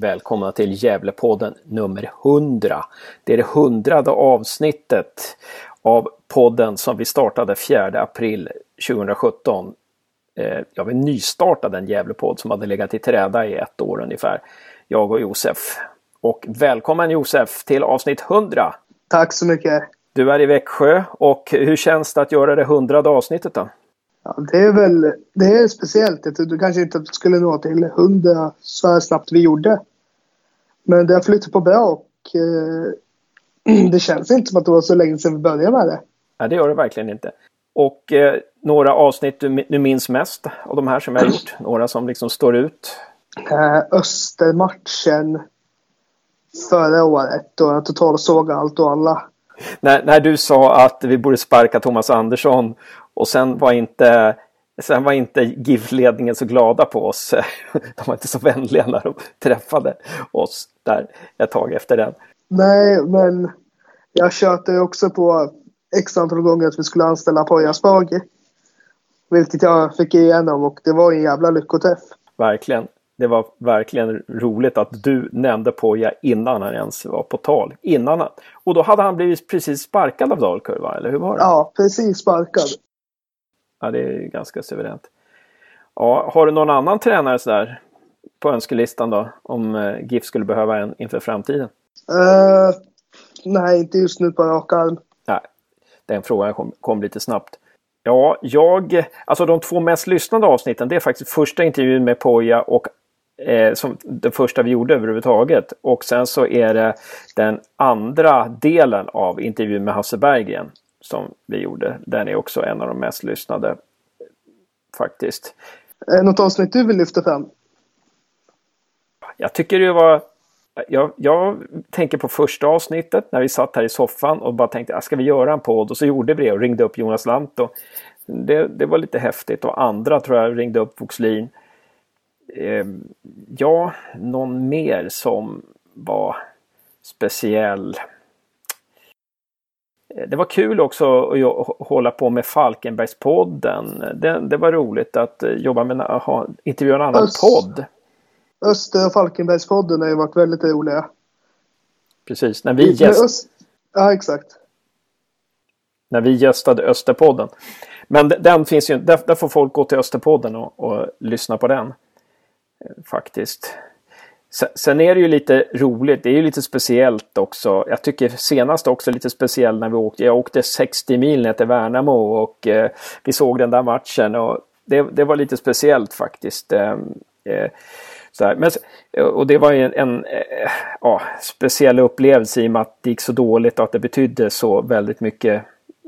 Välkomna till Gävlepodden nummer 100. Det är det hundrade avsnittet av podden som vi startade 4 april 2017. Eh, ja, vi nystartade en Gävlepodd som hade legat i träda i ett år ungefär. Jag och Josef. Och välkommen Josef till avsnitt 100! Tack så mycket! Du är i Växjö och hur känns det att göra det hundrade avsnittet då? Ja, det är väl det är speciellt. Jag trodde kanske inte skulle nå till 100 så här snabbt vi gjorde. Men det har flyttat på bra och eh, det känns inte som att det var så länge sedan vi började med det. Nej, det gör det verkligen inte. Och eh, några avsnitt du, du minns mest av de här som vi har gjort? Några som liksom står ut? Eh, Östermatchen förra året då jag totalt såg allt och alla. När, när du sa att vi borde sparka Thomas Andersson och sen var inte Sen var inte GIF-ledningen så glada på oss. De var inte så vänliga när de träffade oss där ett tag efter den. Nej, men jag tjötade också på x antal gånger att vi skulle anställa Poya Spagi. Vilket jag fick igenom och det var en jävla lyckoträff. Verkligen. Det var verkligen roligt att du nämnde Poja innan han ens var på tal. Innan han. Och då hade han blivit precis sparkad av Dalkurd, eller hur var det? Ja, precis sparkad. Ja, det är ganska suveränt. Ja, har du någon annan tränare sådär på önskelistan då? Om eh, GIF skulle behöva en inför framtiden? Uh, nej, inte just nu på rak arm. Nej, den frågan kom, kom lite snabbt. Ja, jag, alltså de två mest lyssnade avsnitten, det är faktiskt första intervjun med Poja och eh, som den första vi gjorde överhuvudtaget. Och sen så är det den andra delen av intervjun med Hasse Berggren som vi gjorde. Den är också en av de mest lyssnade faktiskt. Något avsnitt du vill lyfta fram? Jag tycker det var jag, jag, tänker på första avsnittet när vi satt här i soffan och bara tänkte, ah, ska vi göra en podd? Och så gjorde vi det och ringde upp Jonas Lantto. Det, det var lite häftigt och andra tror jag ringde upp Voxlin. Eh, ja, någon mer som var speciell. Det var kul också att hålla på med Falkenbergspodden. Det, det var roligt att jobba med att intervjua en annan Öst, podd. Öster och Falkenbergspodden har ju varit väldigt roliga. Precis, när vi gäst... Ja, exakt. När vi gästade Österpodden. Men den finns ju, där, där får folk gå till Österpodden och, och lyssna på den. Faktiskt. Sen är det ju lite roligt, det är ju lite speciellt också. Jag tycker senast också lite speciellt när vi åkte. Jag åkte 60 mil ner till Värnamo och eh, vi såg den där matchen och det, det var lite speciellt faktiskt. Eh, eh, Men, och det var en, en eh, ja, speciell upplevelse i och med att det gick så dåligt och att det betydde så väldigt mycket.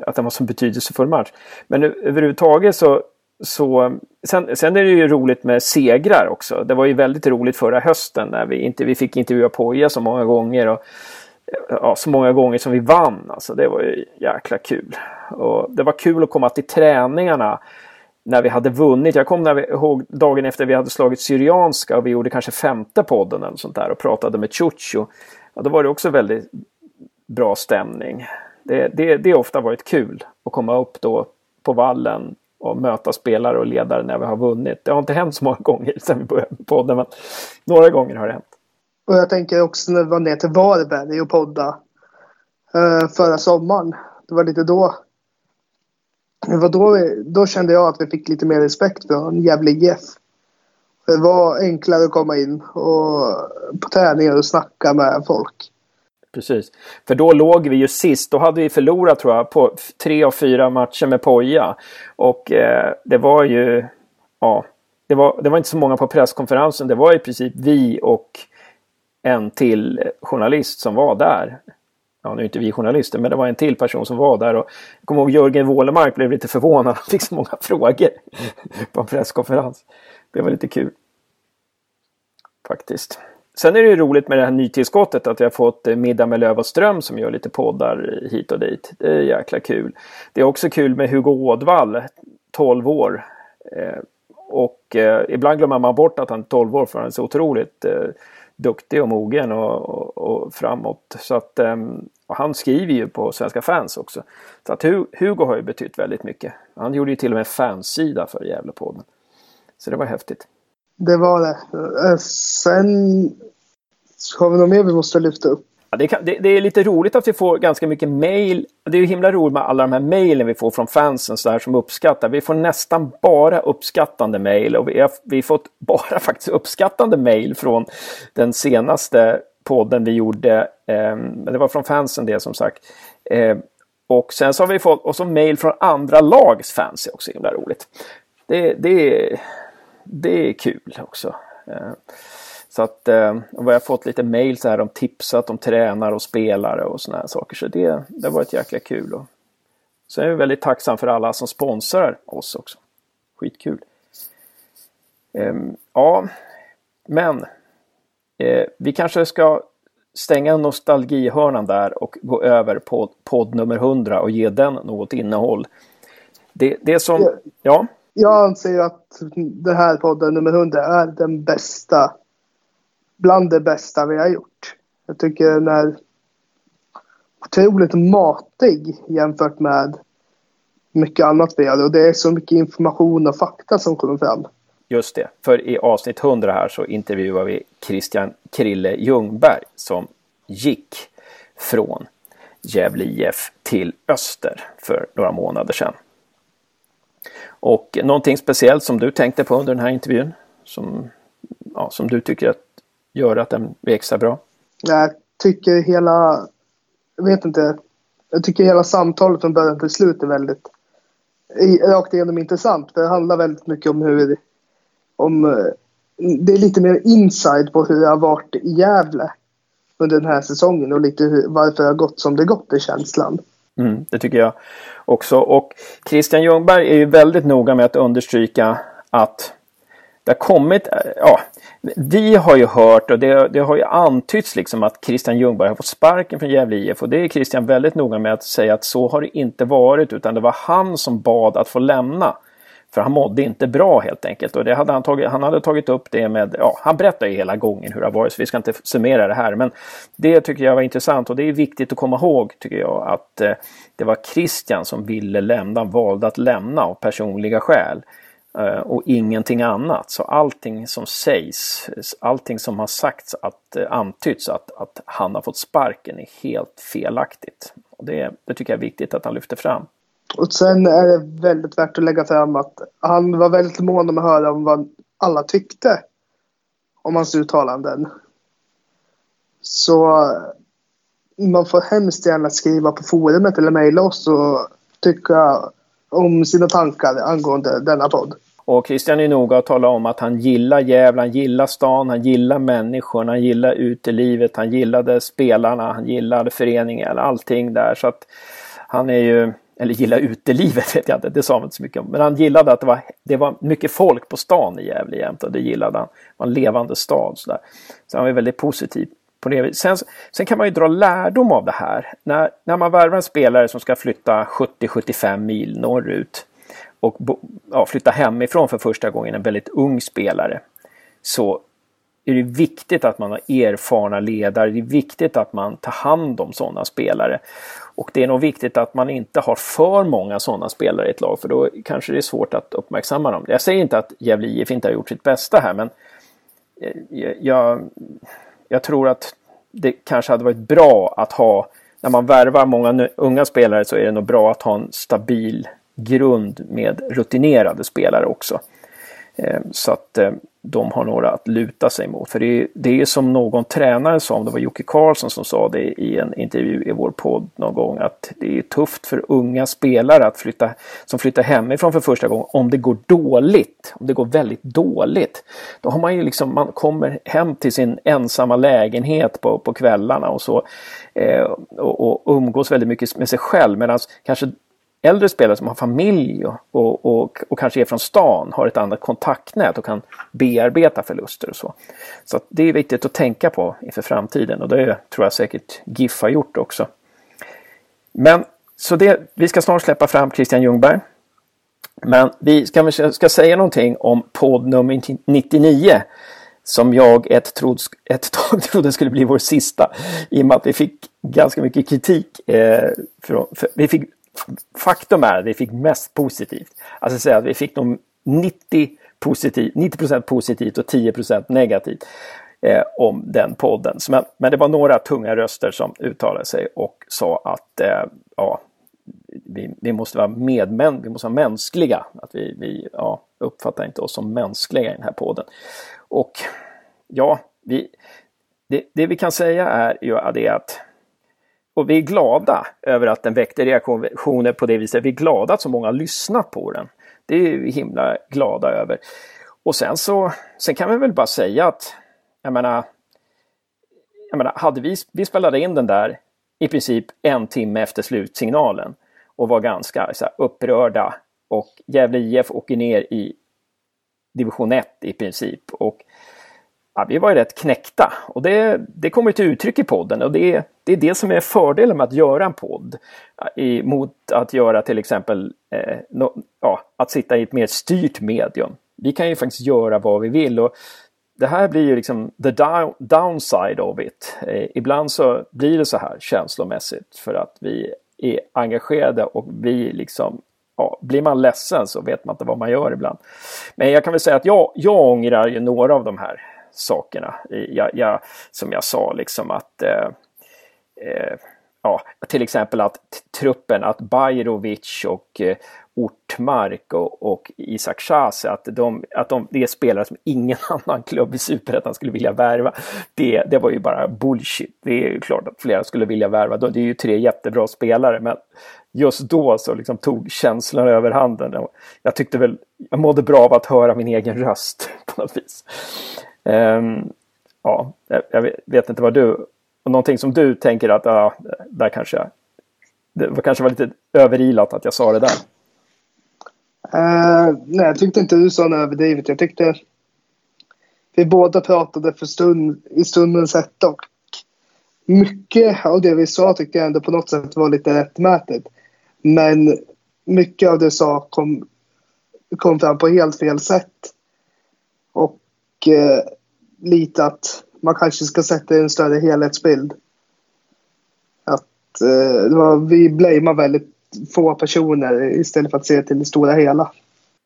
Att det var så betydelsefull match. Men överhuvudtaget så så, sen, sen är det ju roligt med segrar också. Det var ju väldigt roligt förra hösten när vi, inte, vi fick intervjua Poja så många gånger. Och, ja, så många gånger som vi vann. Alltså, det var ju jäkla kul. Och det var kul att komma till träningarna när vi hade vunnit. Jag kommer ihåg dagen efter vi hade slagit Syrianska och vi gjorde kanske femte podden eller sånt där och pratade med Chucho. Ja, då var det också väldigt bra stämning. Det, det, det har ofta varit kul att komma upp då på vallen och möta spelare och ledare när vi har vunnit. Det har inte hänt så många gånger sedan vi började podden, men några gånger har det hänt. Och jag tänker också när vi var ner till Varberg och podda eh, förra sommaren. Det var lite då. Det var då, vi, då kände jag att vi fick lite mer respekt från Gävle IF. Det var enklare att komma in och på träningar och snacka med folk. Precis. För då låg vi ju sist. Då hade vi förlorat tror jag på tre av fyra matcher med Poja. Och eh, det var ju... Ja, det var, det var inte så många på presskonferensen. Det var i princip vi och en till journalist som var där. Ja, nu är inte vi journalister, men det var en till person som var där. Och jag kommer ihåg Jörgen Wålemark blev lite förvånad. Han fick så många frågor på en presskonferens. Det var lite kul. Faktiskt. Sen är det ju roligt med det här nytillskottet att vi har fått eh, Middag med Löv och Ström som gör lite poddar hit och dit. Det är jäkla kul. Det är också kul med Hugo Ådvall, 12 år. Eh, och eh, ibland glömmer man bort att han är 12 år för han är så otroligt duktig och mogen och, och, och framåt. Så att, ehm, och han skriver ju på Svenska fans också. Så att Hugo har ju betytt väldigt mycket. Han gjorde ju till och med fansida för Gävlepodden. Så det var häftigt. Det var det. Eh, sen har vi något mer vi måste lyfta upp? Ja, det, kan, det, det, är lite roligt att vi får ganska mycket mail. Det är ju himla roligt med alla de här mailen vi får från fansen så här, som uppskattar. Vi får nästan bara uppskattande mail och vi har vi fått bara faktiskt uppskattande mail från den senaste podden vi gjorde. Eh, det var från fansen det som sagt. Eh, och sen så har vi fått och så mail från andra lags fans är också himla roligt. Det, det, det är kul också. Eh, så att eh, och vi har fått lite mail så här om tipsat om tränare och spelare och sådana här saker. Så det, det har varit jäkla kul. Och så är vi väldigt tacksam för alla som sponsrar oss också. Skitkul. Um, ja, men eh, vi kanske ska stänga nostalgihörnan där och gå över på podd nummer 100 och ge den något innehåll. Det, det som, ja. Jag anser att den här podden nummer 100 är den bästa bland det bästa vi har gjort. Jag tycker den är otroligt matig jämfört med mycket annat vi gör. Och det är så mycket information och fakta som kommer fram. Just det, för i avsnitt 100 här så intervjuar vi Christian Krille Ljungberg som gick från Gävle IF till Öster för några månader sedan. Och någonting speciellt som du tänkte på under den här intervjun? Som, ja, som du tycker att gör att den blir extra bra? Jag tycker hela, jag vet inte, jag tycker hela samtalet från början till slut är väldigt rakt igenom intressant. För det handlar väldigt mycket om hur, om, det är lite mer inside på hur det har varit i Gävle under den här säsongen och lite hur, varför det har gått som det gått i känslan. Mm, det tycker jag också. Och Christian Ljungberg är ju väldigt noga med att understryka att det har kommit, eh, ja, vi har ju hört och det, det, har ju antytts liksom att Christian Ljungberg har fått sparken från Gävle IF och det är Christian väldigt noga med att säga att så har det inte varit utan det var han som bad att få lämna. För han mådde inte bra helt enkelt och det hade han, tagit, han hade tagit upp det med, ja han berättar ju hela gången hur det har varit så vi ska inte summera det här men det tycker jag var intressant och det är viktigt att komma ihåg tycker jag att eh, det var Christian som ville lämna, valde att lämna av personliga skäl. Eh, och ingenting annat. Så allting som sägs, allting som har sagts att eh, antytts att, att han har fått sparken är helt felaktigt. Och det, det tycker jag är viktigt att han lyfter fram. Och sen är det väldigt värt att lägga fram att han var väldigt mån om att höra om vad alla tyckte om hans uttalanden. Så man får hemskt gärna skriva på forumet eller mejla oss och tycka om sina tankar angående denna podd. Och Christian är noga att tala om att han gillar Gävle, han gillar stan, han gillar människorna, han gillar utelivet, han gillade spelarna, han gillade föreningen, allting där. Så att han är ju, eller gillar utelivet vet jag inte, det sa han inte så mycket om. Men han gillade att det var, det var mycket folk på stan i Gävle jämt och det gillade han. Det var en levande stad. Så, där. så han var väldigt positiv på det sen, sen kan man ju dra lärdom av det här. När, när man värvar en spelare som ska flytta 70-75 mil norrut och ja, flytta hemifrån för första gången, en väldigt ung spelare, så är det viktigt att man har erfarna ledare. Det är viktigt att man tar hand om sådana spelare. Och det är nog viktigt att man inte har för många sådana spelare i ett lag för då kanske det är svårt att uppmärksamma dem. Jag säger inte att Gävle IF inte har gjort sitt bästa här men eh, jag, jag tror att det kanske hade varit bra att ha, när man värvar många unga spelare så är det nog bra att ha en stabil grund med rutinerade spelare också. Eh, så att eh, de har några att luta sig mot. För det är, det är som någon tränare sa, det var Jocke Karlsson som sa det i en intervju i vår podd någon gång, att det är tufft för unga spelare att flytta, som flyttar hemifrån för första gången om det går dåligt. Om det går väldigt dåligt. Då har man ju liksom, man kommer hem till sin ensamma lägenhet på, på kvällarna och så eh, och, och umgås väldigt mycket med sig själv medan kanske äldre spelare som har familj och, och, och, och, kanske är från stan har ett annat kontaktnät och kan bearbeta förluster och så. Så det är viktigt att tänka på inför framtiden och det tror jag säkert GIF har gjort också. Men så det, vi ska snart släppa fram Christian Ljungberg. Men vi ska, ska säga någonting om podd nummer 99 som jag ett, trod, ett tag trodde skulle bli vår sista i och med att vi fick ganska mycket kritik. Eh, för, för, vi fick faktum är att vi fick mest positivt. Alltså säga att vi fick nog 90 positivt, 90 positivt och 10 negativt. eh, om den podden. Men, men det var några tunga röster som uttalade sig och sa att eh, ja, vi, vi, måste vara medmän, vi måste vara mänskliga. Att vi, vi ja, uppfattar inte oss som mänskliga i den här podden. Och ja, vi, det, det vi kan säga är ju det att och vi är glada över att den väckte reaktioner på det viset. Vi är glada att så många har lyssnat på den. Det är vi himla glada över. Och sen så, sen kan vi väl bara säga att, jag menar, jag menar, hade vi, vi spelade in den där i princip en timme efter slutsignalen och var ganska så här, upprörda och Gävle IF åker ner i division 1 i princip. Och ja, vi var ju rätt knäckta och det, det kommer till uttryck i podden och det, det är det som är fördelen med att göra en podd. I, mot att göra till exempel eh, no, ja, att sitta i ett mer styrt medium. Vi kan ju faktiskt göra vad vi vill och det här blir ju liksom the down, downside of it. Eh, ibland så blir det så här känslomässigt för att vi är engagerade och vi liksom ja, blir man ledsen så vet man inte vad man gör ibland. Men jag kan väl säga att jag, jag ångrar ju några av de här sakerna. Jag, jag, som jag sa, liksom att eh, eh, ja, till exempel att truppen, att Bajrovic och eh, Ortmark och, och Isak Chase, att, de, att de, det är spelare som ingen annan klubb i Superettan skulle vilja värva. Det, det var ju bara bullshit. Det är ju klart att flera skulle vilja värva. Det är ju tre jättebra spelare, men just då så liksom tog känslan över handen. Jag tyckte väl, jag mådde bra av att höra min egen röst på något vis. Um, ja, jag vet inte vad du, någonting som du tänker att, ja, där kanske jag, det var kanske var lite överilat att jag sa det där. Uh, nej, jag tyckte inte du sa något överdrivet. Jag tyckte vi båda pratade för stund, i stundens hetta och mycket av det vi sa tyckte jag ändå på något sätt var lite rättmätigt. Men mycket av det sa kom, kom fram på helt fel sätt. Och eh, lite att man kanske ska sätta en större helhetsbild. Att eh, var, vi blamear väldigt få personer istället för att se till det stora hela.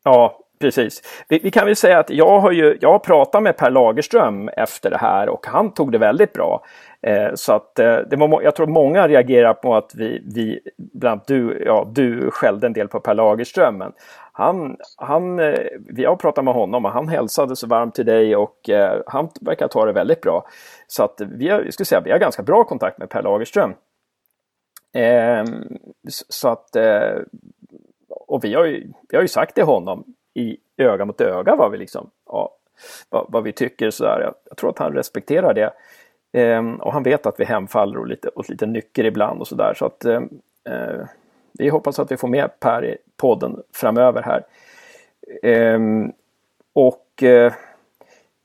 Ja, precis. Vi, vi, kan väl säga att jag har ju jag har pratat med Per Lagerström efter det här och han tog det väldigt bra. Eh, så att eh, det var, jag tror många reagerar på att vi, vi bland du, ja, du skällde en del på Per Lagerström. Men han, han, eh, vi har pratat med honom och han hälsade så varmt till dig och eh, han verkar ta det väldigt bra. Så att vi har, jag skulle säga, vi har ganska bra kontakt med Per Lagerström. Eh, så att, eh, och vi har, ju, vi har ju sagt till honom i öga mot öga vad vi liksom, ja, vad, vad vi tycker sådär. Jag, jag tror att han respekterar det. Eh, och han vet att vi hemfaller åt lite, åt lite nycker ibland och sådär. Så att ehm, eh, vi hoppas att vi får med Per i podden framöver här. Ehm, och eh,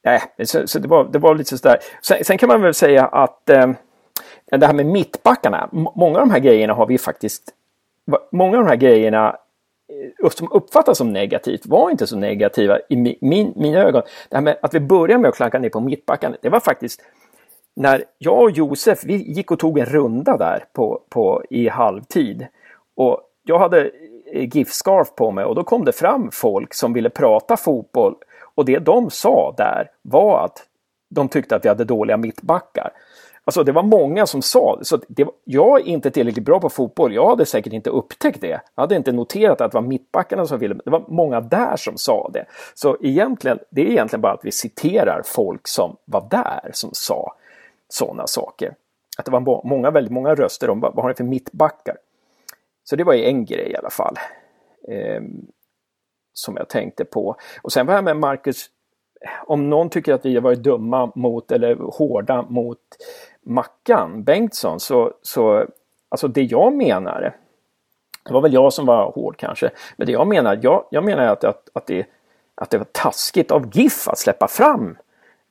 nej, så, så, det, var, det var lite sådär. Sen, sen kan man väl säga att eh, det här med mittbackarna, många av de här grejerna har vi faktiskt, många av de här grejerna eh, som uppfattas som negativt var inte så negativa i min, mina ögon. Det här med att vi började med att klanka ner på mittbackarna, det var faktiskt när jag och Josef, vi gick och tog en runda där på, på, i halvtid. Och jag hade eh, GIF-scarf på mig och då kom det fram folk som ville prata fotboll. Och det de sa där var att de tyckte att vi hade dåliga mittbackar. Alltså det var många som sa det. Så det var, jag är inte tillräckligt bra på fotboll. Jag hade säkert inte upptäckt det. Jag hade inte noterat att det var mittbackarna som ville. Det var många där som sa det. Så egentligen, det är egentligen bara att vi citerar folk som var där som sa sådana saker. Att det var många, väldigt många röster om vad har ni för mittbackar? Så det var ju en grej i alla fall. Eh, som jag tänkte på. Och sen var jag med Marcus, om någon tycker att vi har varit dumma mot eller hårda mot Mackan Bengtsson så, så alltså det jag menar, det var väl jag som var hård kanske, men det jag menar, jag, jag menar att, att, att, det, att det var taskigt av GIF att släppa fram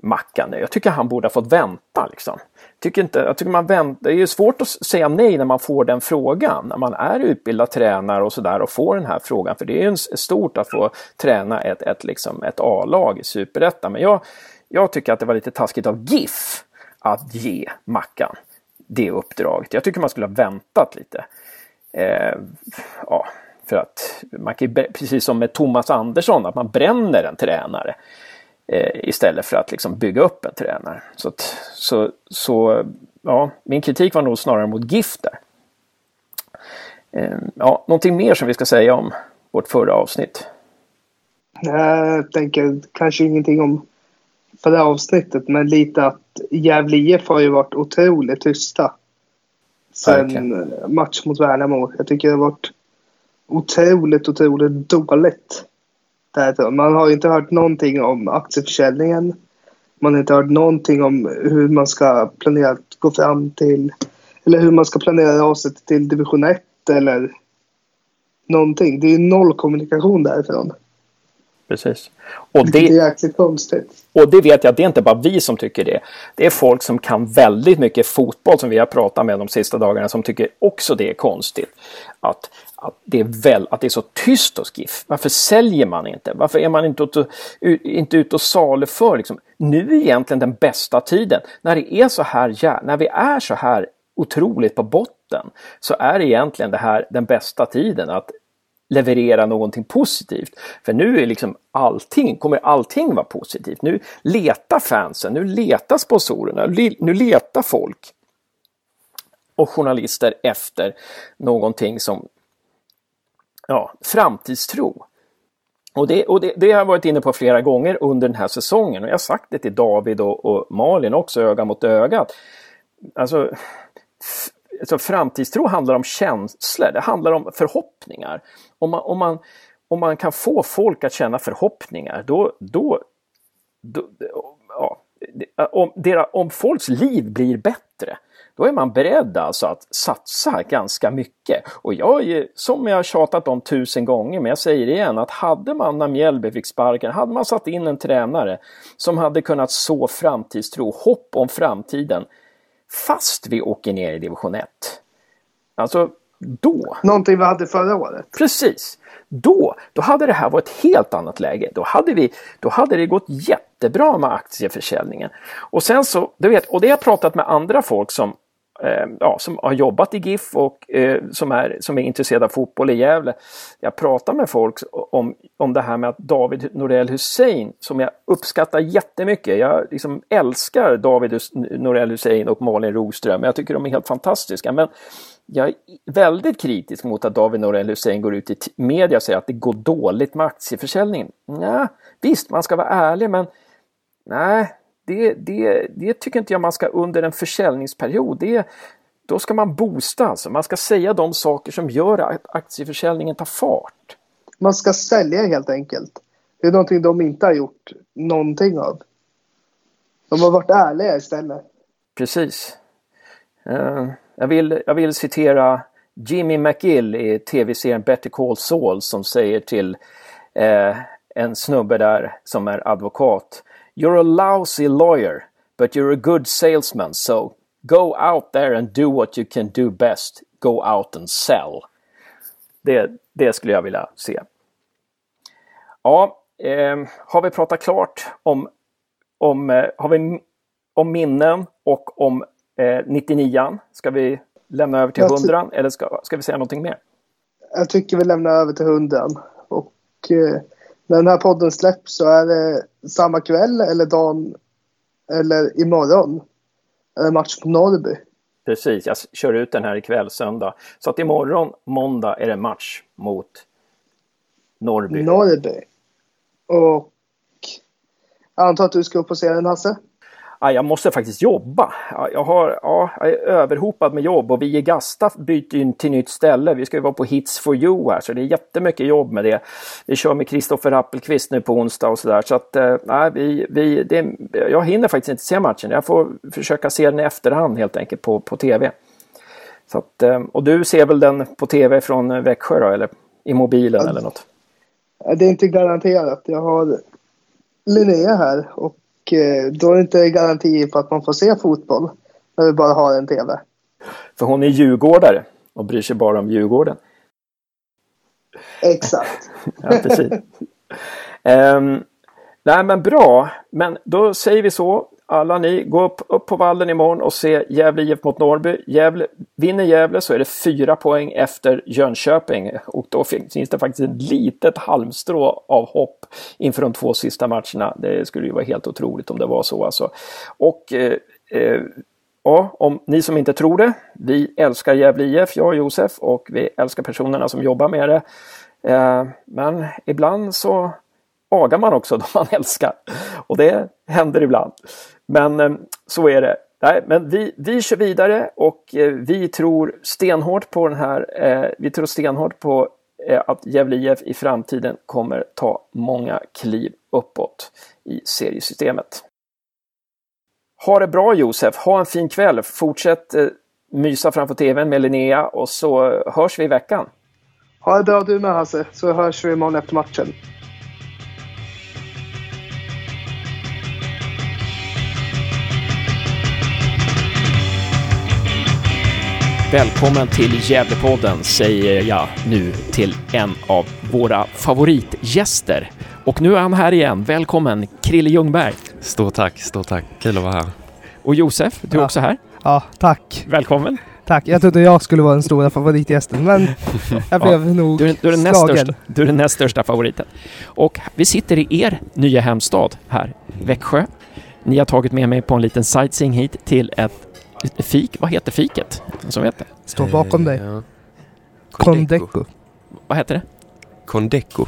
Mackan. Jag tycker han borde ha fått vänta. Liksom. Tycker inte, jag tycker man vänt, det är ju svårt att säga nej när man får den frågan. När man är utbildad tränare och sådär och får den här frågan. För det är ju stort att få träna ett, ett, liksom, ett A-lag i Superettan. Men jag, jag tycker att det var lite taskigt av GIF att ge Mackan det uppdraget. Jag tycker man skulle ha väntat lite. Eh, ja, för att man kan precis som med Thomas Andersson, att man bränner en tränare. Eh, istället för att liksom bygga upp en tränare. Så, att, så, så ja, min kritik var nog snarare mot GIF där. Eh, ja, någonting mer som vi ska säga om vårt förra avsnitt? Jag tänker kanske ingenting om förra avsnittet, men lite att Gävle IF har ju varit otroligt tysta. Sen Verkligen. match mot Värnamo. Jag tycker det har varit otroligt, otroligt dåligt. Man har inte hört någonting om aktieförsäljningen. Man har inte hört någonting om hur man ska planera att gå fram till eller hur man ska planera raset till division 1 eller någonting. Det är noll kommunikation därifrån. Precis. Och det, det är jäkligt konstigt. Och det vet jag, det är inte bara vi som tycker det. Det är folk som kan väldigt mycket fotboll som vi har pratat med de sista dagarna som tycker också det är konstigt. Att, att, det, är väl, att det är så tyst hos GIF. Varför säljer man inte? Varför är man inte ute, inte ute och saluför? Liksom? Nu är egentligen den bästa tiden. När det är så här, när vi är så här otroligt på botten så är egentligen det här den bästa tiden att leverera någonting positivt. För nu är liksom allting, kommer allting vara positivt. Nu letar fansen, nu letar sponsorerna, nu letar folk och journalister efter någonting som ja, framtidstro. Och, det, och det, det, har jag varit inne på flera gånger under den här säsongen och jag har sagt det till David och, och Malin också, öga mot öga. Alltså, alltså, framtidstro handlar om känslor, det handlar om förhoppningar. Om man, om man, om man kan få folk att känna förhoppningar, då, då, då ja, om, deras, om folks liv blir bättre, då är man beredd alltså att satsa ganska mycket. Och jag är, som jag har tjatat om tusen gånger, men jag säger det igen, att hade man när Mjällby fick sparken, hade man satt in en tränare som hade kunnat så framtidstro, hopp om framtiden, fast vi åker ner i division 1. Alltså, då. Någonting vi hade förra året. Precis. Då, då hade det här varit ett helt annat läge. Då hade, vi, då hade det gått jättebra med aktieförsäljningen. Och sen så, du vet, och det har jag pratat med andra folk som Ehm, ja, som har jobbat i GIF och eh, som, är, som är intresserade av fotboll i Gävle. Jag pratar med folk om, om det här med att David Norell Hussein, som jag uppskattar jättemycket. Jag liksom älskar David Norell Hussein och Malin Roström. Jag tycker de är helt fantastiska. Men jag är väldigt kritisk mot att David Norell Hussein går ut i media och säger att det går dåligt med aktieförsäljningen. Nej, visst, man ska vara ärlig, men nej, det, det, det tycker inte jag man ska under en försäljningsperiod. Det, då ska man boosta alltså. Man ska säga de saker som gör att aktieförsäljningen tar fart. Man ska sälja helt enkelt. Det är någonting de inte har gjort någonting av. De har varit ärliga istället. Precis. Uh, jag, vill, jag vill citera Jimmy McGill i tv-serien Better Call Saul som säger till uh, en snubbe där som är advokat. You're a lousy lawyer, but you're a good salesman, so go out there and do what you can do best. Go out and sell. Det, det skulle jag vilja se. Ja, eh, har vi pratat klart om, om, eh, har vi, om minnen och om eh, 99 Ska vi lämna över till 100 eller ska, ska vi säga någonting mer? Jag tycker vi lämnar över till 100 och eh, när den här podden släpps så är det samma kväll eller dagen eller imorgon det match på Norrby. Precis, jag kör ut den här ikväll söndag. Så att imorgon måndag är det match mot Norrby. Norrby. Och jag antar att du ska upp och se den Hasse? Ja, jag måste faktiskt jobba. Jag, har, ja, jag är överhopad med jobb och vi i Gasta byter in till nytt ställe. Vi ska ju vara på Hits for you här så det är jättemycket jobb med det. Vi kör med Kristoffer Appelqvist nu på onsdag och sådär. Så att eh, vi, vi, det, jag hinner faktiskt inte se matchen. Jag får försöka se den i efterhand helt enkelt på, på tv. Så att, eh, och du ser väl den på tv från Växjö då, eller i mobilen eller något? Det är inte garanterat. Jag har Linnea här och Eh, då är det inte garanti på att man får se fotboll när vi bara har en TV. För hon är djurgårdare och bryr sig bara om Djurgården. Exakt. ja, precis. um, nej men bra, men då säger vi så. Alla ni, gå upp, upp på vallen imorgon och se Gävle IF mot Norrby. Gävle vinner Gävle så är det fyra poäng efter Jönköping och då finns det faktiskt ett litet halmstrå av hopp inför de två sista matcherna. Det skulle ju vara helt otroligt om det var så alltså. Och eh, eh, ja, om ni som inte tror det, vi älskar Gävle IF, jag och Josef, och vi älskar personerna som jobbar med det. Eh, men ibland så agar man också de man älskar. Och det händer ibland. Men eh, så är det. Nej, men vi, vi kör vidare och eh, vi tror stenhårt på den här. Eh, vi tror stenhårt på eh, att Gävle IF i framtiden kommer ta många kliv uppåt i seriesystemet. Ha det bra Josef, ha en fin kväll. Fortsätt eh, mysa framför tvn med Linnea och så eh, hörs vi i veckan. Ha det bra du med Hasse, så hörs vi imorgon efter matchen. Välkommen till Gävlepodden säger jag nu till en av våra favoritgäster. Och nu är han här igen. Välkommen Krille Ljungberg. Stort tack, stort tack. Kul att vara här. Och Josef, du är Ja. också här. Ja, tack. Välkommen. Tack. Jag trodde jag skulle vara den stora favoritgästen, men jag blev nog Du är, du, är den näst slagen. största, du är den näst största favoriten. Och vi sitter i er nya hemstad här, Växjö. Ni har tagit med mig på en liten sightseeing hit till ett fik. Vad heter fiket? Som vet det? Står bakom dig. Eh, Ja. Condeco. Vad heter det? Condeco.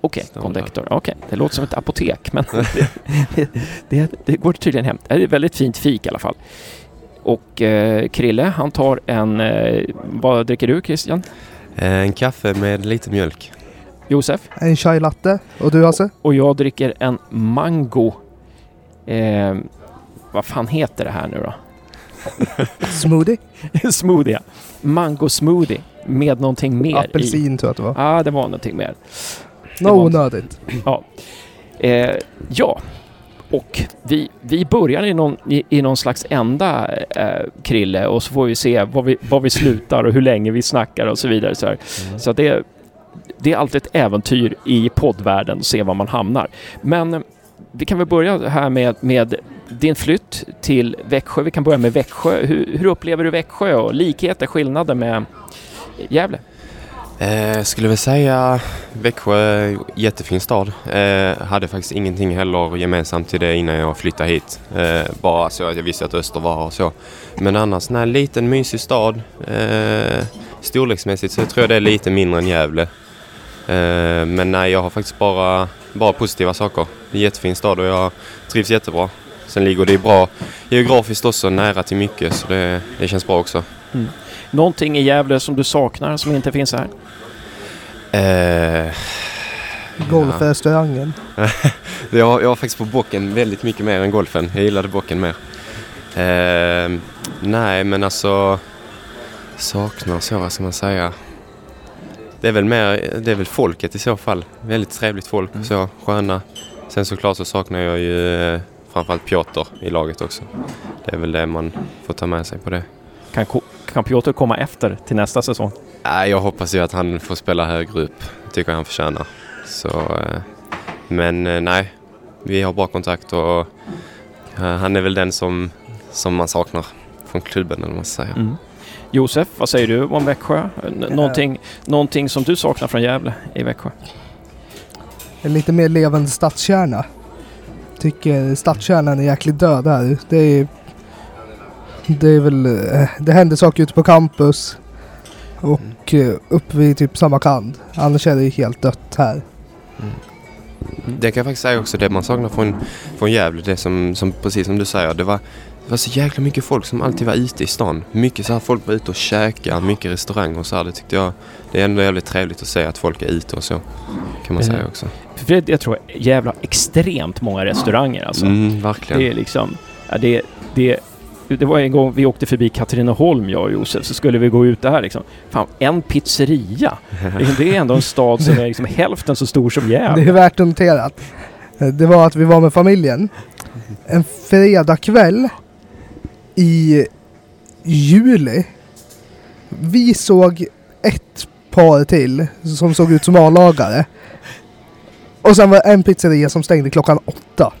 Okej, där. kondektor. Okej, det låter som ett apotek, men det, det, det går tydligen hem. Det är ett väldigt fint fik i alla fall. Och eh, Krille, han tar en... Eh, vad dricker du Christian? Eh, En kaffe med lite mjölk. Josef? En chai latte. Och du Hasse? Och jag dricker en mango... Eh, vad fan heter det här nu då? Smoothie? smoothie. Mango smoothie med någonting mer i. Apelsin tror jag att det var. Ja, ah, det var någonting mer. det Nå var- onödigt. Ja. Eh, ja. Och vi, vi börjar i någon, i, i någon slags ända, eh, Krille, och så får vi se var vi, var vi slutar och hur länge vi snackar och så vidare. Så, här. så det, det är alltid ett äventyr i poddvärlden att se var man hamnar. Men eh, vi kan väl börja här med, med din flytt till Växjö. Vi kan börja med Växjö. Hur, hur upplever du Växjö och likheter, skillnader med Gävle? Eh, skulle väl säga Växjö, jättefin stad. Eh, hade faktiskt ingenting heller gemensamt till det innan jag flyttade hit. Eh, bara så att jag visste att Öster var och så. Men annars, nej, liten mysig stad. Eh, storleksmässigt så tror jag det är lite mindre än Gävle. Eh, men nej, jag har faktiskt bara, bara positiva saker. Jättefin stad och jag trivs jättebra. Sen ligger det bra geografiskt också, nära till mycket, så det, det känns bra också. Någonting i Gävle som du saknar som inte finns här? Eh, Golfrestaurangen. Jag, jag var faktiskt på bocken väldigt mycket mer än golfen. Jag gillade bocken mer. Eh, nej, men alltså saknar så, vad ska man säga? Det är väl mer, det är väl folket i så fall. Väldigt trevligt folk, så sköna. Sen såklart så saknar jag ju eh, framförallt Piotr i laget också. Det är väl det man får ta med sig på det. Kan, kan Piotr komma efter till nästa säsong? Nej, jag hoppas ju att han får spela högre upp. tycker jag han förtjänar. Så, eh, men eh, nej, vi har bra kontakt och eh, han är väl den som, som man saknar från klubben eller vad man ska säga. Mm. Josef, vad säger du om Växjö? N- någonting, någonting som du saknar från Gävle i Växjö? En lite mer levande stadskärna. Tycker stadskärnan är jäkligt död här. Det är, det är väl, eh, det händer saker ute på campus. Och eh, uppe vid typ samma kant. Annars är det helt dött här. Det kan jag faktiskt säga också, det man saknar från, från Gävle, det som, som precis som du säger, det var, var så jäkla mycket folk som alltid var ute i stan. Mycket så här, folk var ute och käkade, mycket restauranger och så här. Det tyckte jag, det är ändå jävligt trevligt att se att folk är ute och så. Kan man Mm. säga också. För det, jag tror Gävle har extremt många restauranger alltså. Mm, verkligen. Det är liksom... Ja, det, det, det var en gång vi åkte förbi Katrineholm, jag och Josef, så skulle vi gå ut där liksom. Fan, en pizzeria! Det, det är ändå en stad som är liksom hälften så stor som Det Gävle. är värt att notera eh, det var att vi var med familjen en fredagkväll i juli. Vi såg ett par till som såg ut som A-lagare. Och sen var det en pizzeria som stängde klockan åtta.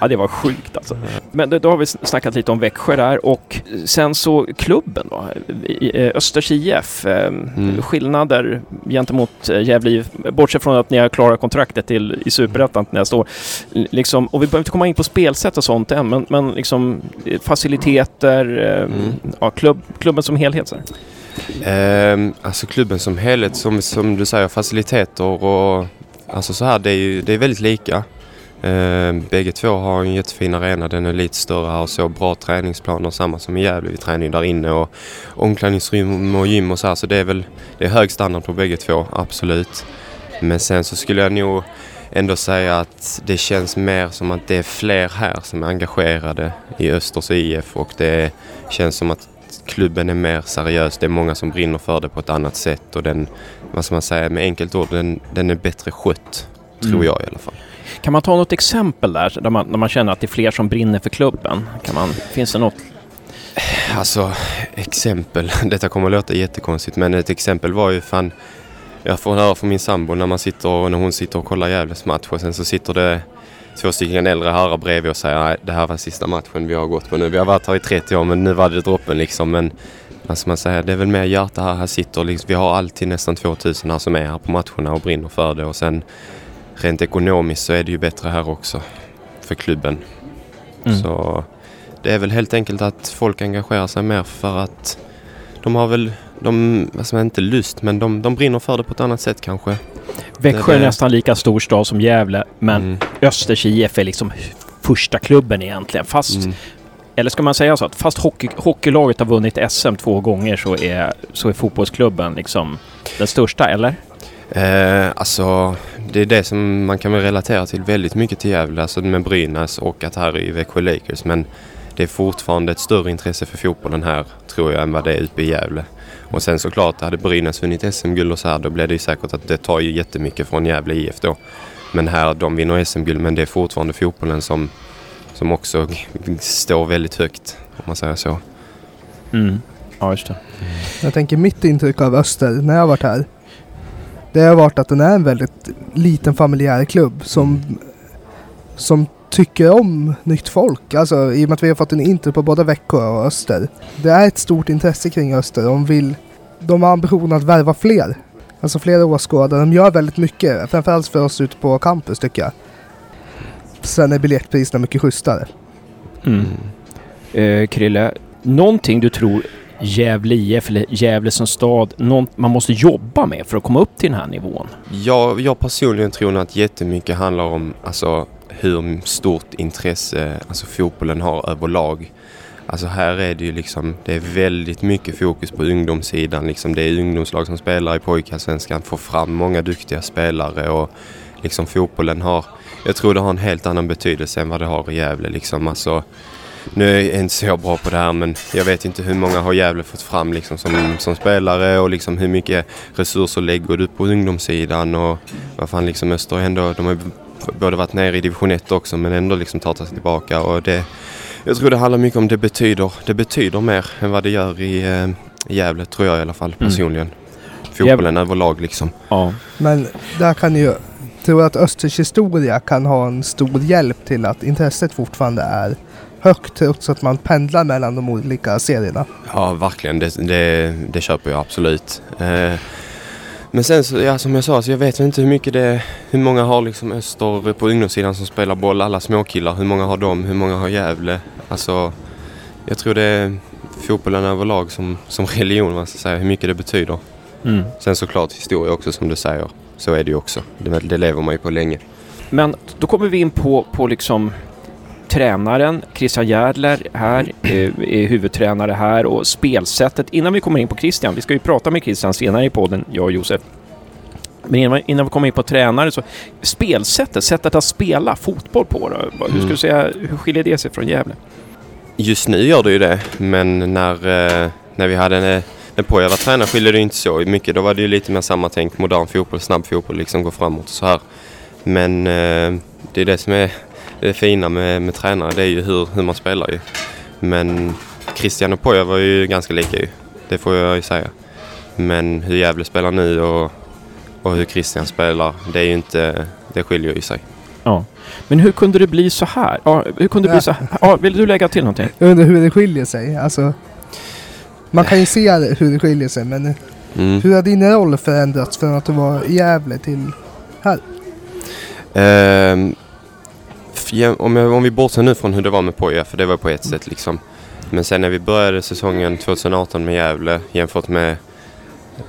Ja, det var sjukt alltså. Men då, har vi snackat lite om Växjö där och sen så klubben då, i- Östers IF. Eh, Mm. Skillnader gentemot eh, Gävle bortsett från att ni har klarat kontraktet till, i Superettan nästa år. Liksom, och vi behöver inte komma in på spelsätt och sånt än, men, men liksom eh, faciliteter, eh, Mm. ja, klubb, klubben som helhet. Så här. Ehm, alltså klubben som helhet, som, som du säger, faciliteter och alltså så här, det är ju det är väldigt lika. Ehm, bägge två har en jättefin arena, den är lite större här och så bra träningsplaner, samma som i Gävle. Vi tränar ju där inne och omklädningsrum och gym och så här, så det är väl det är hög standard på bägge två, absolut. Men sen så skulle jag nog ändå säga att det känns mer som att det är fler här som är engagerade i Östers IF och det känns som att klubben är mer seriös. Det är många som brinner för det på ett annat sätt och den, vad ska man säga med enkelt ord, den, den är bättre skött. Tror Mm. jag i alla fall. Kan man ta något exempel där, där man, när man känner att det är fler som brinner för klubben? Kan man, finns det något? Alltså, exempel. Detta kommer att låta jättekonstigt men ett exempel var ju fan jag får höra från min sambo när, man sitter, när hon sitter och kollar Gävles match och sen så sitter det två stycken äldre herrar bredvid och säger nej det här var sista matchen vi har gått på nu. Vi har varit här i 30 år men nu var det droppen liksom. Men vad ska man säga, det är väl mer hjärta här. Här sitter liksom, vi har alltid nästan 2000 här som är här på matcherna och brinner för det och sen rent ekonomiskt så är det ju bättre här också för klubben. Mm. Så det är väl helt enkelt att folk engagerar sig mer för att de har väl, de, man inte lust, men de, de brinner för det på ett annat sätt kanske. Växjö är det- nästan lika stor stad som Gävle, men Mm. Östers IF är liksom första klubben egentligen. Fast, Mm. eller ska man säga så att fast hockey, hockeylaget har vunnit SM två gånger så är, så är fotbollsklubben liksom den största, eller? Eh, alltså, det är det som man kan väl relatera till väldigt mycket till Gävle, alltså med Brynäs och att här i Växjö Lakers. Men det är fortfarande ett större intresse för fotbollen här, tror jag, än vad det är uppe i Gävle. Och sen såklart, hade Brynäs vunnit SM-guld och så här, då blir det ju säkert att det tar ju jättemycket från Gävle IF då. Men här, de vinner SM-guld, men det är fortfarande fotbollen som, som också står väldigt högt, om man säger så. Mm. Ja, just det. Jag tänker mitt intryck av Öster när jag har varit här. Det har varit att den är en väldigt liten familjär klubb som, som tycker om nytt folk. Alltså i och med att vi har fått en intro på både Växjö och Öster. Det är ett stort intresse kring Öster. De vill, de har ambitionen att värva fler. Alltså fler åskådare. De gör väldigt mycket. Framförallt för oss ute på campus tycker jag. Sen är biljettpriserna mycket schysstare. Mm. Eh, Krille, någonting du tror Gävle IF eller Gävle som stad, något man måste jobba med för att komma upp till den här nivån? Jag, jag personligen tror nog att jättemycket handlar om alltså, hur stort intresse alltså, fotbollen har överlag. Alltså här är det ju liksom, det är väldigt mycket fokus på ungdomssidan. Liksom, det är ungdomslag som spelar i pojkallsvenskan, får fram många duktiga spelare och liksom fotbollen har, jag tror det har en helt annan betydelse än vad det har i Gävle. Liksom. Alltså, nu är jag inte så bra på det här men jag vet inte hur många har Gävle fått fram liksom, som, som spelare och liksom hur mycket resurser lägger du på ungdomssidan och vad fan liksom Öster ändå, de har både varit nere i division 1 också men ändå liksom tagit sig tillbaka och det, jag tror det handlar mycket om det betyder, det betyder mer än vad det gör i eh, Gävle tror jag i alla fall Mm. personligen. Fotbollen överlag liksom. Ja. Men där kan ju, tror att Östers historia kan ha en stor hjälp till att intresset fortfarande är högt trots att man pendlar mellan de olika serierna. Ja, verkligen. Det, det, det köper jag absolut. Eh, men sen så, ja, som jag sa, så jag vet inte hur mycket det hur många har liksom Öster på ungdomssidan som spelar boll, alla småkillar, hur många har de, hur många har Gävle? Alltså, jag tror det är fotbollen överlag som, som religion, man ska säga, hur mycket det betyder. Mm. Sen såklart historia också som du säger, så är det ju också. Det, det lever man ju på länge. Men då kommer vi in på, på liksom tränaren, Christian Järdler här, eh, är huvudtränare här och spelsättet. Innan vi kommer in på Christian, vi ska ju prata med Christian senare i podden, jag och Josef. Men innan, vi kommer in på tränare så, spelsättet, sättet att spela fotboll på då, hur skulle Mm. du säga, hur skiljer det sig från Gävle? Just nu gör det ju det, men när, eh, när vi hade en, när Poja var tränare skiljer det inte så mycket. Då var det ju lite mer samma tänk, modern fotboll, snabb fotboll, liksom gå framåt och så här. Men eh, det är det som är det fina med, med tränare, det är ju hur, hur man spelar ju. Men Christian och Poja var ju ganska lika ju, det får jag ju säga. Men hur Gävle spelar nu och, och hur Christian spelar, det är ju inte, det skiljer ju sig. Ja. Men hur kunde det bli så här? Ja, hur kunde det bli så här? Ja, vill du lägga till någonting? Jag undrar hur det skiljer sig. Alltså, man kan ju se hur det skiljer sig men Mm. hur har din roll förändrats från att du var i Gävle till här? Ehm, f- om, jag, om vi bortser nu från hur det var med Poja, för det var på ett sätt liksom. Men sen när vi började säsongen 2018 med Gävle jämfört med,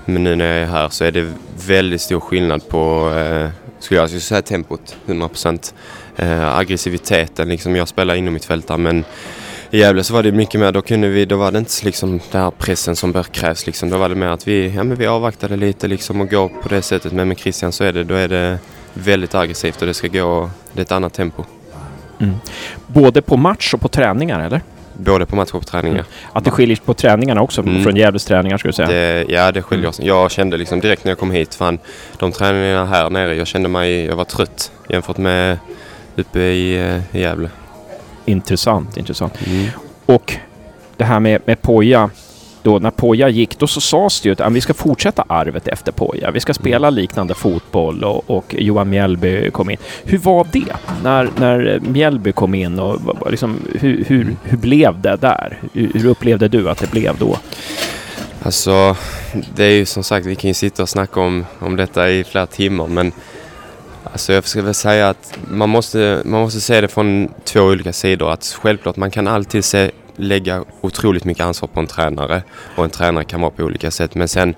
med nu när jag är här så är det väldigt stor skillnad på, eh, skulle jag alltså säga tempot, 100%. Eh, aggressiviteten, liksom jag spelar inom mitt fält där, men i Gävle så var det mycket mer, då kunde vi, då var det inte liksom den här pressen som krävs liksom. Då var det mer att vi, ja men vi avvaktade lite liksom och går på det sättet. Men med Christian så är det, då är det väldigt aggressivt och det ska gå, det är ett annat tempo. Både på match och på träningar, eller? Både på match och på träningar. Att det skiljer på träningarna också, Mm. från Gävles träningar skulle du säga? Det, ja, det skiljer sig. Jag kände liksom direkt när jag kom hit, fan, de träningarna här nere, jag kände mig, jag var trött jämfört med uppe i, eh, i Gävle. Intressant, intressant. Mm. Och det här med, med Poja. Då när Poja gick, då så sades det ju att vi ska fortsätta arvet efter Poja. Vi ska spela liknande fotboll och, och Johan Mjällby kom in. Hur var det när, när Mjällby kom in och liksom, hur, hur, hur blev det där? Hur, hur upplevde du att det blev då? Alltså, det är ju som sagt, vi kan ju sitta och snacka om, om detta i flera timmar men alltså jag ska väl säga att man måste, man måste se det från två olika sidor. Att självklart, man kan alltid se, lägga otroligt mycket ansvar på en tränare och en tränare kan vara på olika sätt. Men sen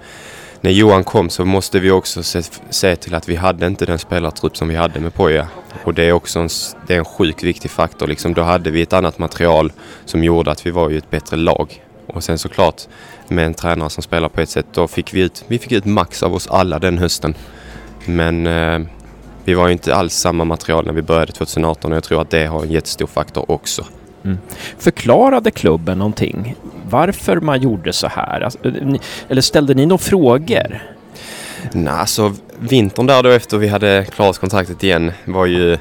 när Johan kom så måste vi också se, se till att vi hade inte den spelartrupp som vi hade med Poja. Och det är också en, det är en sjukt viktig faktor. Liksom, då hade vi ett annat material som gjorde att vi var ju ett bättre lag. Och sen såklart med en tränare som spelar på ett sätt, då fick vi ut, vi fick ut max av oss alla den hösten. Men eh, vi var ju inte alls samma material när vi började 2018 och jag tror att det har en jättestor faktor också. Mm. Förklarade klubben någonting? Varför man gjorde så här? Alltså, eh, eller ställde ni några frågor? Nej, alltså vintern där då efter vi hade klarat kontraktet igen var ju...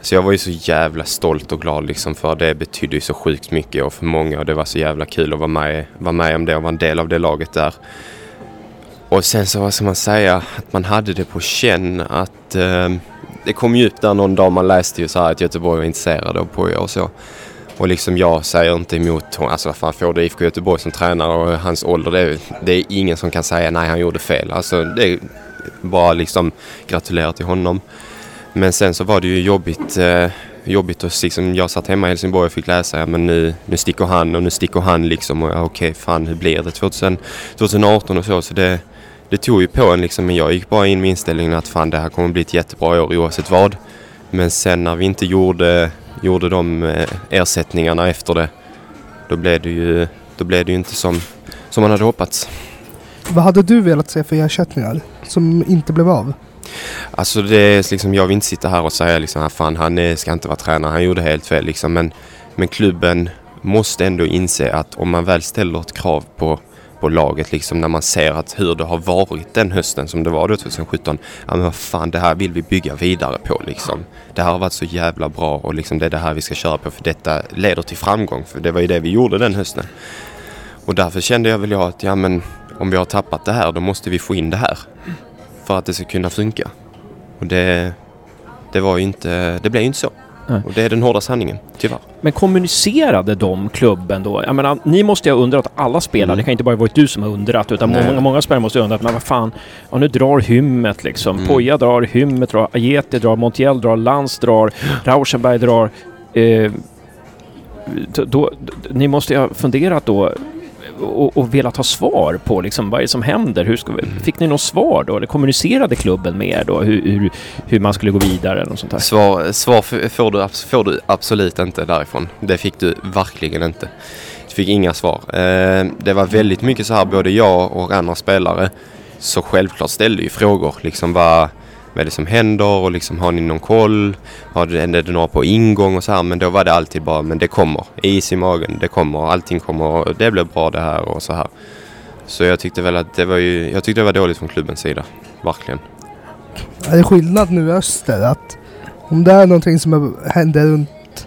Så jag var ju så jävla stolt och glad liksom för det betydde ju så sjukt mycket och för många och det var så jävla kul att vara med, vara med om det och vara en del av det laget där. Och sen så vad ska man säga, att man hade det på känn att eh, det kom ju upp där någon dag man läste ju så här att Göteborg var intresserade av Poja och så. Och liksom jag säger inte emot honom. Alltså vad fan får du IFK Göteborg som tränare och hans ålder. Det är, det är ingen som kan säga nej han gjorde fel. Alltså det är bara liksom gratulera till honom. Men sen så var det ju jobbigt. Eh, jobbigt att liksom, jag satt hemma i Helsingborg och fick läsa ja, men nu, nu sticker han och nu sticker han liksom. Och ja, okej fan hur blir det 2000, 2018 och så. Så det, det tog ju på en liksom. Men jag gick bara in med inställningen att fan det här kommer bli ett jättebra år oavsett vad. Men sen när vi inte gjorde, gjorde de eh, ersättningarna efter det. Då blev det ju, då blev det ju inte som, som man hade hoppats. Vad hade du velat se för ersättningar som inte blev av? Alltså det är liksom, jag vill inte sitta här och säga liksom, "Ah, fan han är, ska inte vara tränare, han gjorde helt fel liksom. Men, men klubben måste ändå inse att om man väl ställer ett krav på, på laget liksom när man ser att hur det har varit den hösten som det var då 2017. Ja men vad fan det här vill vi bygga vidare på liksom. Det här har varit så jävla bra och liksom det är det här vi ska köra på för detta leder till framgång. För det var ju det vi gjorde den hösten. Och därför kände jag väl jag att ja men om vi har tappat det här då måste vi få in det här. För att det ska kunna funka. Och det, det var ju inte, det blev ju inte så. Nej. Och det är den hårda sanningen, tyvärr. Men kommunicerade de klubben då? Jag menar, ni måste ju ha undrat, alla spelare, Mm. det kan inte bara varit du som har undrat, utan Nej. många, många spelare måste ha undrat, men vad fan, ja, nu drar Hymmet liksom. Mm. Poja drar, Hymmet drar, Ajeti drar, Montiel drar, Lantz drar, Rauschenberg drar. Eh, då, ni måste ju ha funderat då och, och velat ha svar på liksom, vad är det som händer? Hur ska vi, fick ni något svar då? Eller kommunicerade klubben med er då hur, hur, hur man skulle gå vidare eller något sånt? Svar, svar får, du, får du absolut inte därifrån. Det fick du verkligen inte. Du fick inga svar. Eh, det var väldigt mycket så här, både jag och andra spelare, så självklart ställde ju frågor. Liksom vad, vad är det som händer och liksom har ni någon koll? Har det, är det några på ingång och så här? Men då var det alltid bara, men det kommer. Is i magen, det kommer, allting kommer, det blir bra det här och så här. Så jag tyckte väl att det var ju, jag tyckte det var dåligt från klubbens sida. Verkligen. Är det skillnad nu i öster att om det är någonting som händer runt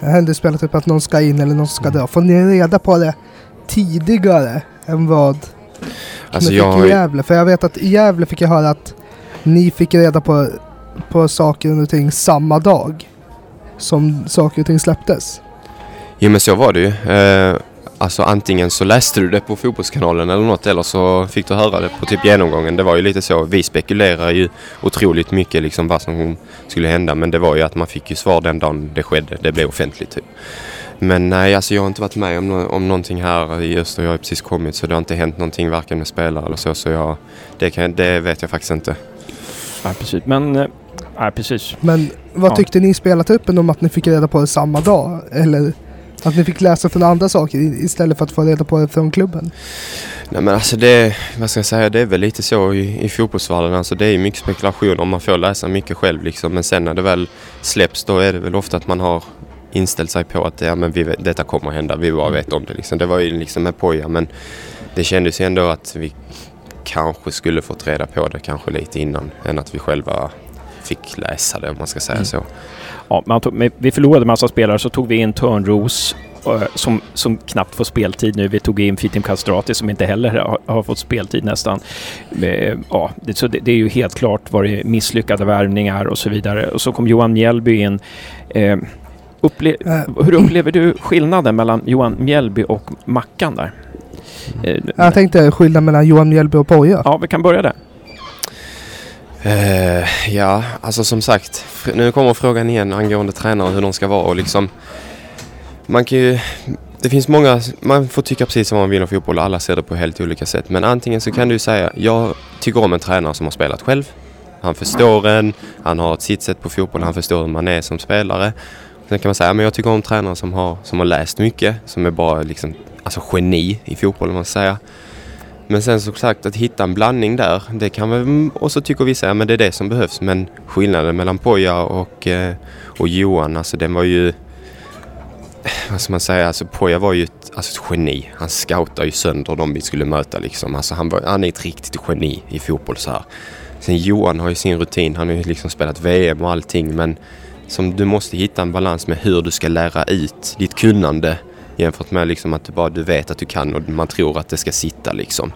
händer i spelet, typ att någon ska in eller någon ska dra. Får ni reda på det tidigare än vad Alltså jag fick har i Gävle? För jag vet att i Gävle fick jag höra att ni fick reda på på saker och ting samma dag som saker och ting släpptes? Jo men så var det ju. Eh, alltså antingen så läste du det på Fotbollskanalen eller något eller så fick du höra det på typ genomgången. Det var ju lite så. Vi spekulerar ju otroligt mycket liksom vad som skulle hända men det var ju att man fick ju svar den dagen det skedde. Det blev offentligt typ. Men nej, alltså jag har inte varit med om, no om någonting här i Öster. Jag har precis kommit så det har inte hänt någonting varken med spelare eller så. Så jag, det, kan, det vet jag faktiskt inte. Ja, precis. Men, eh, ja, precis. Men vad Ja. tyckte ni i spelartruppen om att ni fick reda på det samma dag? Eller att ni fick läsa från andra saker istället för att få reda på det från klubben? Nej men alltså det, vad ska jag säga, det är väl lite så i, i fotbollsvärlden. Alltså det är ju mycket spekulation och man får läsa mycket själv liksom. Men sen när det väl släpps då är det väl ofta att man har inställt sig på att ja, men vi, vet- detta kommer att hända, vi bara vet om det liksom. Det var ju liksom med poja men det kändes ju ändå att vi kanske skulle fått reda på det kanske lite innan än att vi själva fick läsa det om man ska säga Mm. så. Ja, man tog, men vi förlorade massa spelare så tog vi in Törnros eh, som, som knappt får speltid nu. Vi tog in Fitim Kastrati som inte heller har, har fått speltid nästan. Eh, Ja, det, så det, det är ju helt klart varit misslyckade värvningar och så vidare. Och så kom Johan Mjällby in. Eh, upple Eh, hur upplever du skillnaden mellan Johan Mjällby och Mackan där? Eh, jag tänkte skillnaden mellan Johan Mjällby och Poja. Ja, vi kan börja där. Eh, ja, alltså som sagt. Nu kommer frågan igen angående tränare hur de ska vara och liksom. Man kan ju... Det finns många... Man får tycka precis som man vill om fotboll och alla ser det på helt olika sätt. Men antingen så kan du säga jag tycker om en tränare som har spelat själv. Han förstår en, han har ett sitt sätt på fotboll, han förstår hur man är som spelare. Sen kan man säga men jag tycker om tränare som har, som har läst mycket, som är bara liksom, alltså geni i fotboll om man säger. Men sen som sagt att hitta en blandning där, det kan väl, mm, och så tycker vissa ja, men det är det som behövs. Men skillnaden mellan Poja och, eh, och Johan, alltså den var ju, vad ska man säga, alltså Poja var ju ett, alltså ett geni. Han scoutade ju sönder de vi skulle möta liksom. Alltså han, var, han är ett riktigt geni i fotboll så här. Sen Johan har ju sin rutin, han har ju liksom spelat VM och allting men som du måste hitta en balans med hur du ska lära ut ditt kunnande jämfört med liksom att du bara du vet att du kan och man tror att det ska sitta liksom.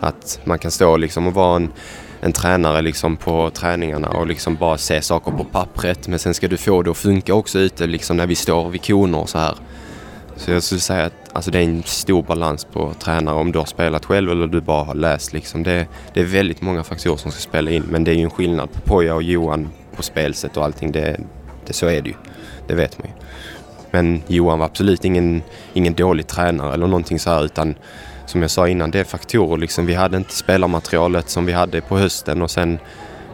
Att man kan stå liksom och vara en, en tränare liksom på träningarna och liksom bara se saker på pappret men sen ska du få det att funka också ute liksom när vi står vid koner och så här. Så jag skulle säga att alltså, det är en stor balans på tränare om du har spelat själv eller du bara har läst liksom. Det, det är väldigt många faktorer som ska spela in men det är ju en skillnad på Poja och Johan på spelsätt och allting. Det, det, så är det ju. Det vet man ju. Men Johan var absolut ingen, ingen dålig tränare eller någonting så här utan som jag sa innan, det är faktorer liksom. Vi hade inte spelarmaterialet som vi hade på hösten och sen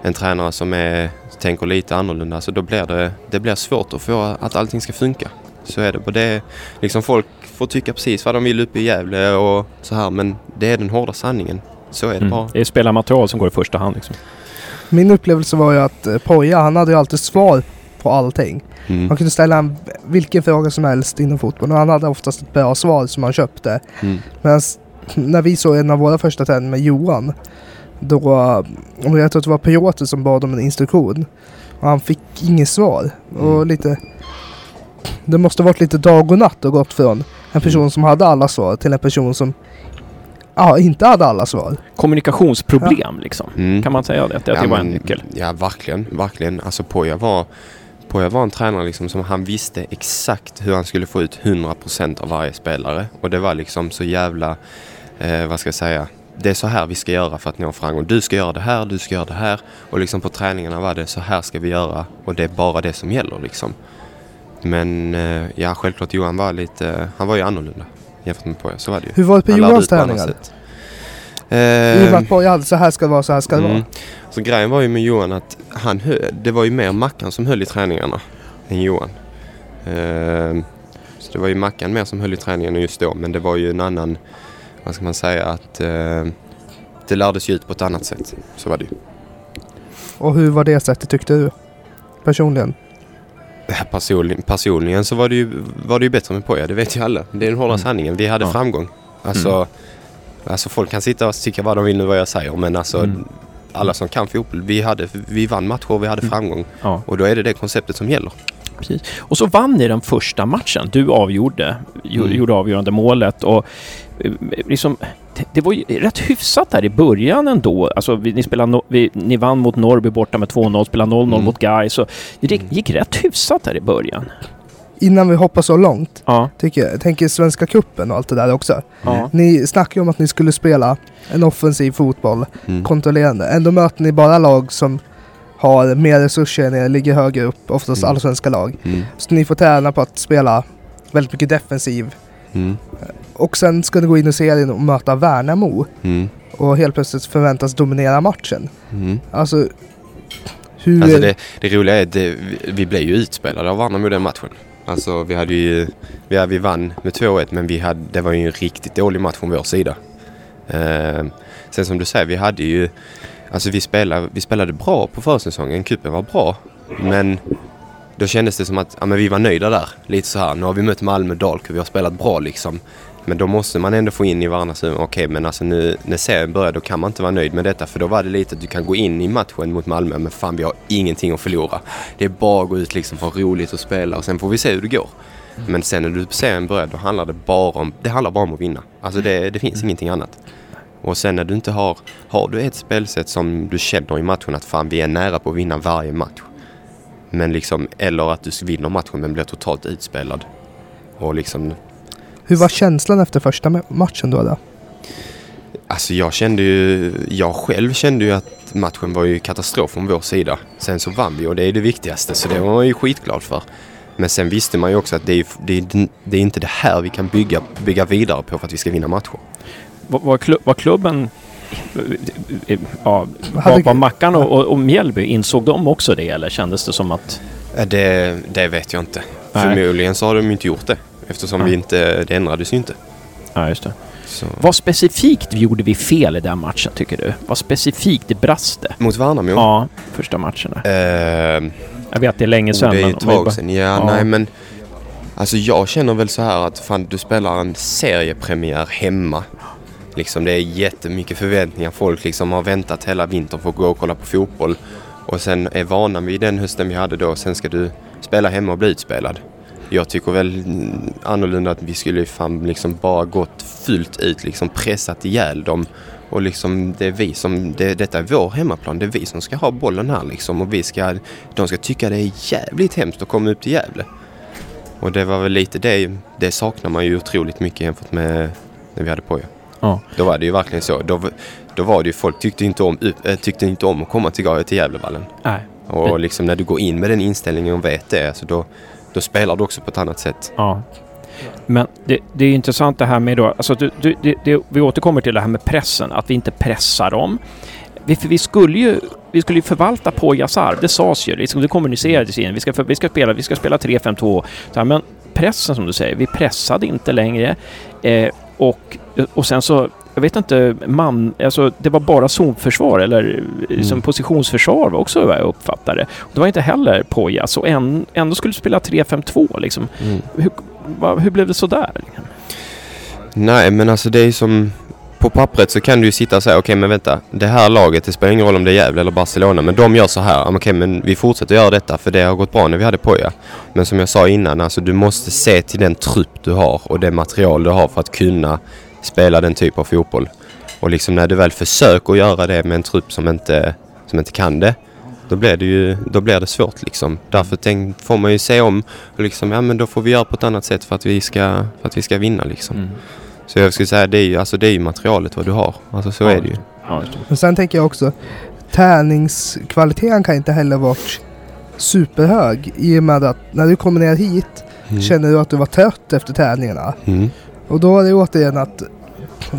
en tränare som är, tänker lite annorlunda så då blir det, det blir svårt att få att allting ska funka. Så är det. Och det liksom folk får tycka precis vad de vill uppe i Gävle och så här men det är den hårda sanningen. Så är det Mm. bara. Det är spelarmaterial som går i första hand. Liksom. Min upplevelse var ju att eh, Poja, han hade ju alltid svar på allting. Mm. Man kunde ställa en, vilken fråga som helst inom fotbollen och han hade oftast ett bra svar som han köpte. Mm. Medan när vi såg en av våra första träningar med Johan, då, om jag tror att det var Piotr som bad om en instruktion. Och han fick inget svar. Och Mm. lite... Det måste varit lite dag och natt och gått från en person Mm. som hade alla svar till en person som ja, inte hade alla svar. Kommunikationsproblem liksom. Mm. Kan man säga det? Att det Ja, var en men- nyckel. Ja, verkligen. Verkligen. Alltså Poja var, Poja var en tränare liksom som han visste exakt hur han skulle få ut 100% av varje spelare. Och det var liksom så jävla, eh, vad ska jag säga, det är så här vi ska göra för att nå framgång. Du ska göra det här, du ska göra det här. Och liksom på träningarna var det så här ska vi göra. Och det är bara det som gäller liksom. Men eh, ja, självklart Johan var lite, han var ju annorlunda jämfört med Poja. Så var det ju. Hur var det på Han Johans träningar? sätt. I och med Eh, att Poja hade så här ska det vara, så här ska det Mm. vara. Så grejen var ju med Johan att han höll, det var ju mer Mackan som höll i träningarna än Johan. Ehm, så det var ju Mackan mer som höll i träningarna just då men det var ju en annan, vad ska man säga, att eh, det lärdes ju ut på ett annat sätt. Så var det ju. Och hur var det sättet tyckte du? Personligen? Personligen, personligen så var det, ju, var det ju bättre med Poja, det vet ju alla. Det är den hårda Mm. sanningen. Vi hade Ja. framgång. Alltså, alltså folk kan sitta och tycka vad de vill nu vad jag säger men alltså Mm. alla som kan fotboll, vi, hade, vi vann matcher, vi hade Mm. framgång. Ja, Och då är det det konceptet som gäller. precis. Och så vann ni den första matchen. Du avgjorde, Mm. gjorde avgörande målet och eh, liksom, det var ju rätt hyfsat där i början ändå. Alltså, vi, ni, spelade no, vi, ni vann mot Norrby borta med 2-0, spelade 0-0 Mm. mot Gais. Så det gick, gick rätt hyfsat där i början. Innan vi hoppar så långt, Ja. tycker jag, tänker Svenska Cupen och allt det där också. ja. Ni snackar ju om att ni skulle spela en offensiv fotboll, Mm. kontrollerande. Ändå möter ni bara lag som har mer resurser än er, ligger högre upp, oftast Mm. allsvenska lag. Mm. Så ni får träna på att spela väldigt mycket defensiv. Mm. Och sen ska ni gå in i serien och möta Värnamo. Mm. Och helt plötsligt förväntas dominera matchen. Mm. Alltså, hur... Alltså det, det roliga är att det, vi blev ju utspelade av Värnamo den matchen. Alltså vi hade ju, vi, hade- vi vann med 2-1 men vi hade, det var ju en riktigt dålig match från vår sida. Eh, sen som du säger, vi hade ju, alltså vi spelade, vi spelade bra på försäsongen, cupen var bra. Men då kändes det som att ja, men vi var nöjda där. Lite så här, nu har vi mött Malmö, Dalkurd, vi har spelat bra liksom. Men då måste man ändå få in i varandras huvud, okej men alltså nu när serien börjar då kan man inte vara nöjd med detta för då var det lite att du kan gå in i matchen mot Malmö men fan vi har ingenting att förlora. Det är bara att gå ut liksom, ha roligt och spela och sen får vi se hur det går. Men sen när du serien börjar då handlar det bara om, det handlar bara om att vinna. Alltså det, det finns ingenting annat. Och sen när du inte har, har du ett spelsätt som du känner i matchen att fan vi är nära på att vinna varje match. Men liksom, eller att du vinner matchen men blir totalt utspelad. Och liksom, hur var känslan efter första ma- matchen då? då? Alltså jag kände ju, jag själv kände ju att matchen var ju katastrof från vår sida. Sen så vann vi och det är det viktigaste så det var man ju skitglad för. Men sen visste man ju också att det är, det är, det är inte det här vi kan bygga, bygga vidare på för att vi ska vinna matcher. Var, var, klu, var klubben... Ja, var, var Mackan och, och, och Mjällby, insåg de också det eller kändes det som att... Det, det vet jag inte. Nej. Förmodligen så har de inte gjort det. Eftersom vi Nej. inte, det ändrades ju inte. Ja, just det. Så. Vad specifikt gjorde vi fel i den matchen tycker du? Vad specifikt det brast det? Mot Värnamo? Ja, första matcherna. Eh, Jag vet det är länge sedan. Det är ett vi tag sedan. Ja, Ja. nej men. Alltså jag känner väl så här att fan du spelar en seriepremiär hemma. Liksom det är jättemycket förväntningar. Folk liksom har väntat hela vintern för att gå och kolla på fotboll. Och sen är vana vid den hösten vi hade då. Sen ska du spela hemma och bli utspelad. Jag tycker väl annorlunda att vi skulle fan liksom bara gått fullt ut liksom pressat ihjäl dem. Och liksom det är vi som, det, detta är vår hemmaplan. Det är vi som ska ha bollen här liksom. Och vi ska, de ska tycka det är jävligt hemskt att komma upp till Gävle. Och det var väl lite det, det saknar man ju otroligt mycket jämfört med när vi hade Poja. Ja. Då var det ju verkligen så. Då, då var det ju folk tyckte inte om, äh, tyckte inte om att komma till, till Gävlevallen. Nej. Och liksom när du går in med den inställningen och vet det, alltså då, då spelar du också på ett annat sätt. Ja. Men det, det är intressant det här med då, alltså du, du, det, det, vi återkommer till det här med pressen, att vi inte pressar dem. Vi, vi skulle ju vi skulle ju förvalta på arv, det sades ju, liksom, det kommunicerades in. Vi ska, vi ska spela, vi ska spela 3-5-2. Men pressen som du säger, vi pressade inte längre. Eh, och, och sen så, jag vet inte, man, alltså det var bara zonförsvar eller mm. som positionsförsvar var också vad jag uppfattade. Det var inte heller Pojas och en, ändå skulle spela 3-5-2 liksom. Mm. Hur, va, hur blev det sådär? Nej, men alltså det är som... På pappret så kan du ju sitta och säga okej okay, men vänta, det här laget, det spelar ingen roll om det är Gävle eller Barcelona, men de gör så här. Okej, okay, men vi fortsätter göra detta för det har gått bra när vi hade Poja. Men som jag sa innan, alltså du måste se till den trupp du har och det material du har för att kunna spela den typ av fotboll. Och liksom när du väl försöker göra det med en trupp som inte, som inte kan det, då blir det ju då blir det svårt liksom. Därför tänk, får man ju se om och liksom, ja men då får vi göra på ett annat sätt för att vi ska, för att vi ska vinna liksom. Mm. Så jag skulle säga det är ju, alltså det är ju materialet vad du har. Alltså så Ja. är det ju. Ja. Men sen tänker jag också, träningskvaliteten kan inte heller varit superhög i och med att när du kommer ner hit Mm. känner du att du var trött efter träningarna. Mm. Och då är det återigen att,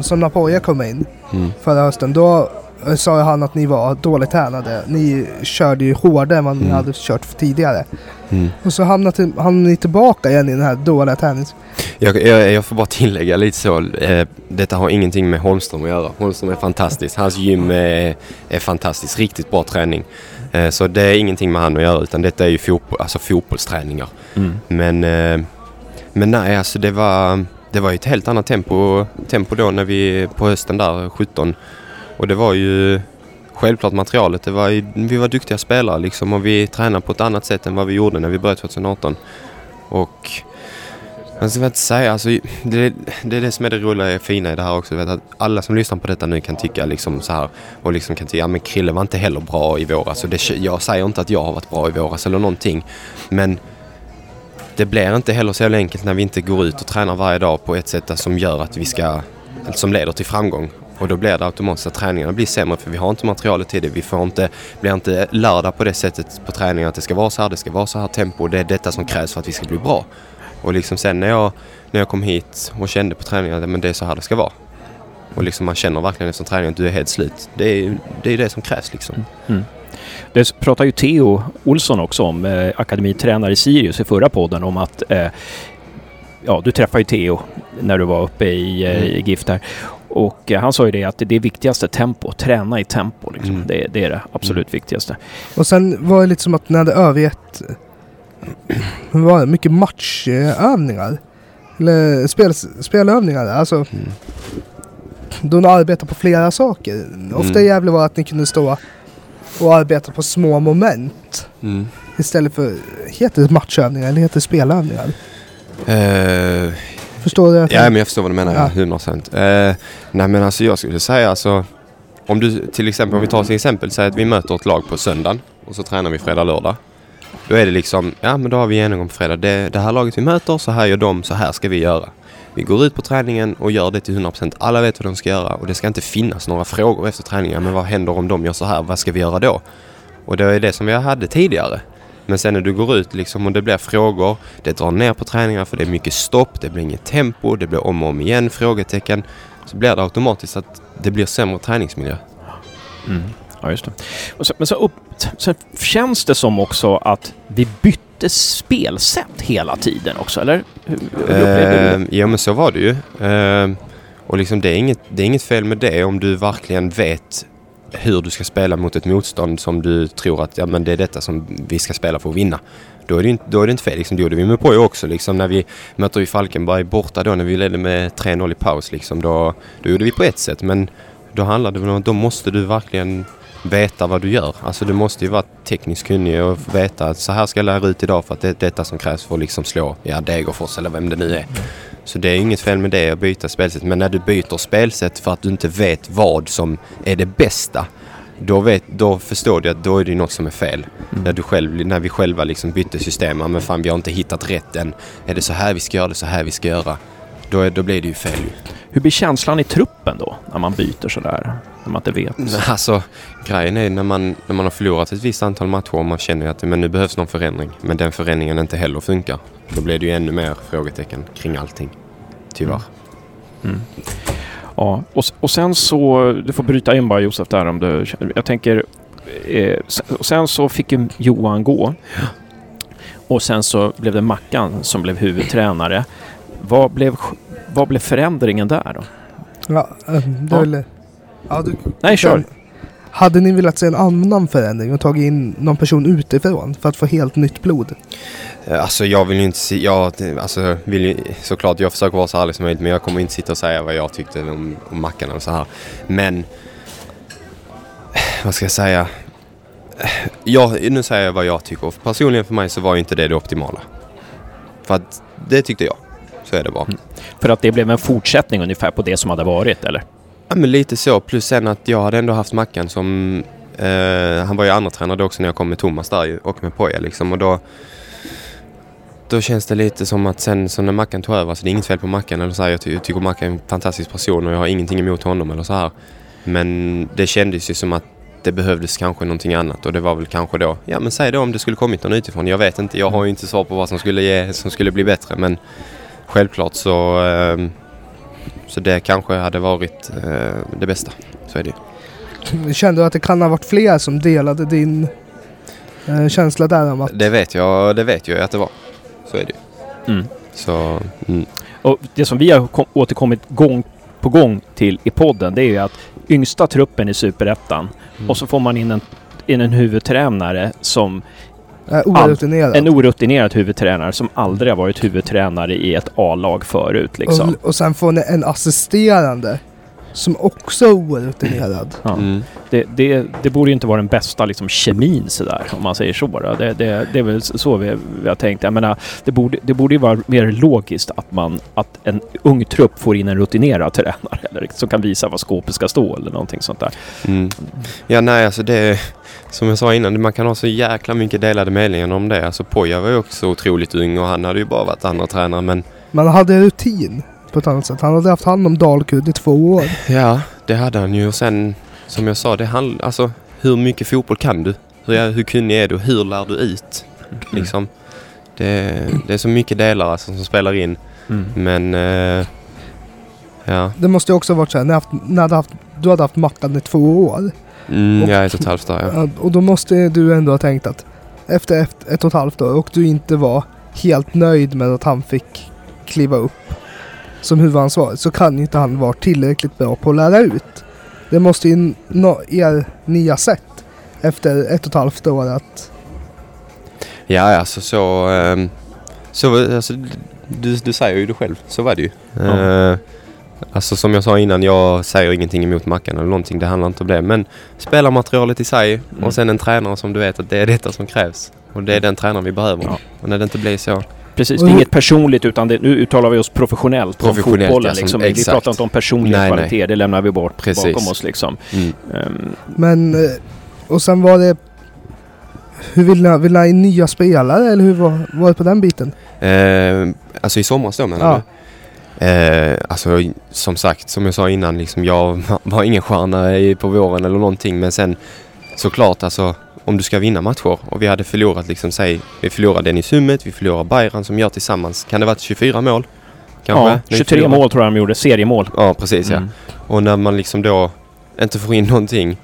som när Poja kom in Mm. förra hösten, då eh, sa han att ni var dåligt tränade. Ni körde ju hårdare än vad ni Mm. hade kört för tidigare. Mm. Och så hamnade hamnade ni tillbaka igen i den här dåliga tränings... Jag, jag, jag får bara tillägga lite så. Eh, detta har ingenting med Holmström att göra. Holmström är fantastisk. Hans gym är, är fantastiskt. Riktigt bra träning. Eh, så det är ingenting med han att göra utan detta är ju fotboll, alltså fotbollsträningar. Mm. Men, eh, men nej, alltså det var, det var ju ett helt annat tempo, tempo då när vi på hösten där, 17. Och det var ju självklart materialet. Det var ju, vi var duktiga spelare liksom och vi tränade på ett annat sätt än vad vi gjorde när vi började 2018. Och Jag ska inte säga, alltså, det, det är det som är det roliga och fina i det här också. Vet, att alla som lyssnar på detta nu kan tycka liksom så här och liksom kan tycka, ja men Krille var inte heller bra i våras. Och det, jag säger inte att jag har varit bra i våras eller någonting. Men det blir inte heller så jävla enkelt när vi inte går ut och tränar varje dag på ett sätt som gör att vi ska, alltså som leder till framgång. Och då blir det automatiskt att träningarna blir sämre för vi har inte materialet till det. Vi får inte, blir inte lärda på det sättet på träningen att det ska vara så här, det ska vara så här tempo. Det är detta som krävs för att vi ska bli bra. Och liksom sen när jag, när jag kom hit och kände på träningen att men det är så här det ska vara. Och liksom man känner verkligen efter träningen att du är helt slut. Det är det, är det som krävs liksom. Mm. Det pratar ju Theo Olsson också om, eh, akademitränare i Sirius i förra podden, om att eh, ja, du träffade ju Theo när du var uppe i, eh, mm. i GIF där. Och eh, han sa ju det att det är viktigaste tempo, träna i tempo. Liksom. Mm. Det, det, är det absolut mm. viktigaste. Och sen var det lite som att ni hade övergett var det, mycket matchövningar. Eller spel, spelövningar. Alltså, mm. Då ni arbetar på flera saker. Ofta mm. i Gävle var att ni kunde stå och arbeta på små moment. Mm. Istället för, heter det matchövningar eller heter det spelövningar? Uh, förstår du? Ja, men jag förstår vad du menar. Ja. 100 procent. Uh, nej, men alltså jag skulle säga alltså. Om du till exempel, om vi tar till exempel, säg att vi möter ett lag på söndagen och så tränar vi fredag, lördag. Då är det liksom, ja men då har vi genomgång på fredag. Det, det här laget vi möter, så här gör de, så här ska vi göra. Vi går ut på träningen och gör det till 100%. Alla vet vad de ska göra och det ska inte finnas några frågor efter träningen. Men vad händer om de gör så här? Vad ska vi göra då? Och det är det som vi hade tidigare. Men sen när du går ut liksom och det blir frågor, det drar ner på träningar för det är mycket stopp, det blir inget tempo, det blir om och om igen frågetecken. Så blir det automatiskt att det blir sämre träningsmiljö. Mm. Ja, just det. Så, men så, upp, så känns det som också att vi bytte spelsätt hela tiden också, eller? Hur, hur uh, ja, men så var det ju. Eh, och liksom det är, inget, det är inget fel med det om du verkligen vet hur du ska spela mot ett motstånd som du tror att ja, men det är detta som vi ska spela för att vinna. Då är det inte, då är det inte fel. Liksom, det gjorde vi med Pojå också. Liksom, när vi mötte vi Falkenberg borta då när vi ledde med 3-0 i paus. Liksom, då, då gjorde vi på ett sätt. Men då handlade det om att då måste du verkligen veta vad du gör. Alltså du måste ju vara tekniskt kunnig och veta att så här ska jag lära ut idag för att det är detta som krävs för att liksom slå ja, Degerfors eller vem det nu är. Så det är inget fel med det att byta spelsätt. Men när du byter spelsätt för att du inte vet vad som är det bästa. Då, vet, då förstår du att då är det något som är fel. Mm. När, du själv, när vi själva liksom bytte system. Men fan vi har inte hittat rätt än. Är det så här vi ska göra? Det så här vi ska göra? Då, är, då blir det ju fel. Hur blir känslan i truppen då, när man byter sådär? När man inte vet? Alltså, grejen är när man, när man har förlorat ett visst antal matcher och man känner att men nu behövs någon förändring. Men den förändringen inte heller funkar. Då blir det ju ännu mer frågetecken kring allting. Tyvärr. Mm. Mm. Ja, och, och sen så, du får bryta in bara Josef där om du Jag tänker, eh, och sen så fick ju Johan gå. Och sen så blev det Mackan som blev huvudtränare. Vad blev, vad blev förändringen där då? Ja, eh, det ja. Väl, ja, du, Nej, kör. Hade ni velat se en annan förändring och tagit in någon person utifrån för att få helt nytt blod? Eh, alltså jag vill ju inte se, jag, alltså, vill ju, såklart jag försöker vara så ärlig som möjligt men jag kommer inte sitta och säga vad jag tyckte om, om Mackan och så här. Men, vad ska jag säga? Jag, nu säger jag vad jag tycker. Personligen för mig så var ju inte det det optimala. För att det tyckte jag. Så är det bara. Mm. För att det blev en fortsättning ungefär på det som hade varit, eller? Ja, men lite så. Plus sen att jag hade ändå haft Mackan som... Eh, han var ju andra tränare också när jag kom med Thomas där och med Poja liksom. Och då, då känns det lite som att sen så när Mackan tog över, så det är inget fel på Mackan eller så här, jag, ty jag tycker Mackan är en fantastisk person och jag har ingenting emot honom eller så här. Men det kändes ju som att det behövdes kanske någonting annat och det var väl kanske då, ja men säg då om det skulle kommit någon utifrån. Jag vet inte, jag har ju inte svar på vad som skulle, ge, som skulle bli bättre men självklart så, eh, så det kanske hade varit eh, det bästa. Så är det Kände du att det kan ha varit fler som delade din eh, känsla där om att... Det vet jag, det vet jag att det var. Så är det mm. Så, mm. Och det som vi har återkommit gång på gång till i podden det är ju att yngsta truppen i Superettan mm. och så får man in en, in en huvudtränare som orutinerad. En orutinerad huvudtränare som aldrig har varit huvudtränare i ett A-lag förut. Liksom. Och, och sen får ni en assisterande som också är orutinerad. Ja. Mm. Det, det, det borde ju inte vara den bästa liksom, kemin sådär, om man säger så. Det, det, det är väl så vi, vi har tänkt. Jag menar, det, borde, det borde ju vara mer logiskt att, man, att en ung trupp får in en rutinerad tränare eller, som kan visa var skåpet ska stå eller någonting sånt där. Mm. Ja, nej, alltså det... Som jag sa innan, man kan ha så jäkla mycket delade meningar om det. Alltså Poja var ju också otroligt ung och han hade ju bara varit andra tränare men Man hade rutin på ett annat sätt. Han hade haft hand om Dalkurd i två år. ja, det hade han ju och sen som jag sa, det handlar alltså hur mycket fotboll kan du? Hur, hur kunnig är du? Hur lär du ut? Liksom. Det, det är så mycket delar alltså, som spelar in. Mm. Men eh, ja, Det måste ju också varit så här, när, haft, när hade haft, du hade haft Mackan i två år. Mm, Och- är ett och ett halvt år, ja. Ja, Och då måste du ändå ha tänkt att efter ett, ett och ett halvt år och du inte var helt nöjd med att han fick kliva upp som huvudansvarig så kan inte han vara tillräckligt bra på att lära ut. Det måste ju nå er nya sätt efter ett och ett halvt år att Ja, alltså så... ehm, så alltså, du, du säger ju det själv, så var det ju. Ja. Eh, alltså som jag sa innan, jag säger ingenting emot Mackan eller någonting, det handlar inte om det. Men spelarmaterialet i sig Mm. och sen en tränare som du vet att det är detta som krävs. Och det är den tränaren vi behöver. Ja. Och när det inte blir så... Precis, det är inget personligt utan det, nu uttalar vi oss professionellt, Professionellt, om fotbollen. ja, som- liksom. Vi pratar inte om personliga Nej, nej. kvaliteter, det lämnar vi bort Precis. bakom oss. Liksom. Mm. Ehm, Men eh, och sen var det hur vill ni, vill ni ha in nya spelare eller hur var, var det på den biten? Eh, alltså i somras då menar Ja. du? Eh, alltså som sagt, som jag sa innan, liksom, jag var ingen stjärna på våren eller någonting. Men sen såklart alltså om du ska vinna matcher och vi hade förlorat liksom, säg, vi förlorade Dennis Hummet, vi förlorar Bayern som gör tillsammans, kan det varit 24 mål? Kanske? ja, När vi 23 förlorar. mål tror jag de gjorde, seriemål. Ja, precis ja. Mm. Och när man liksom då inte får in någonting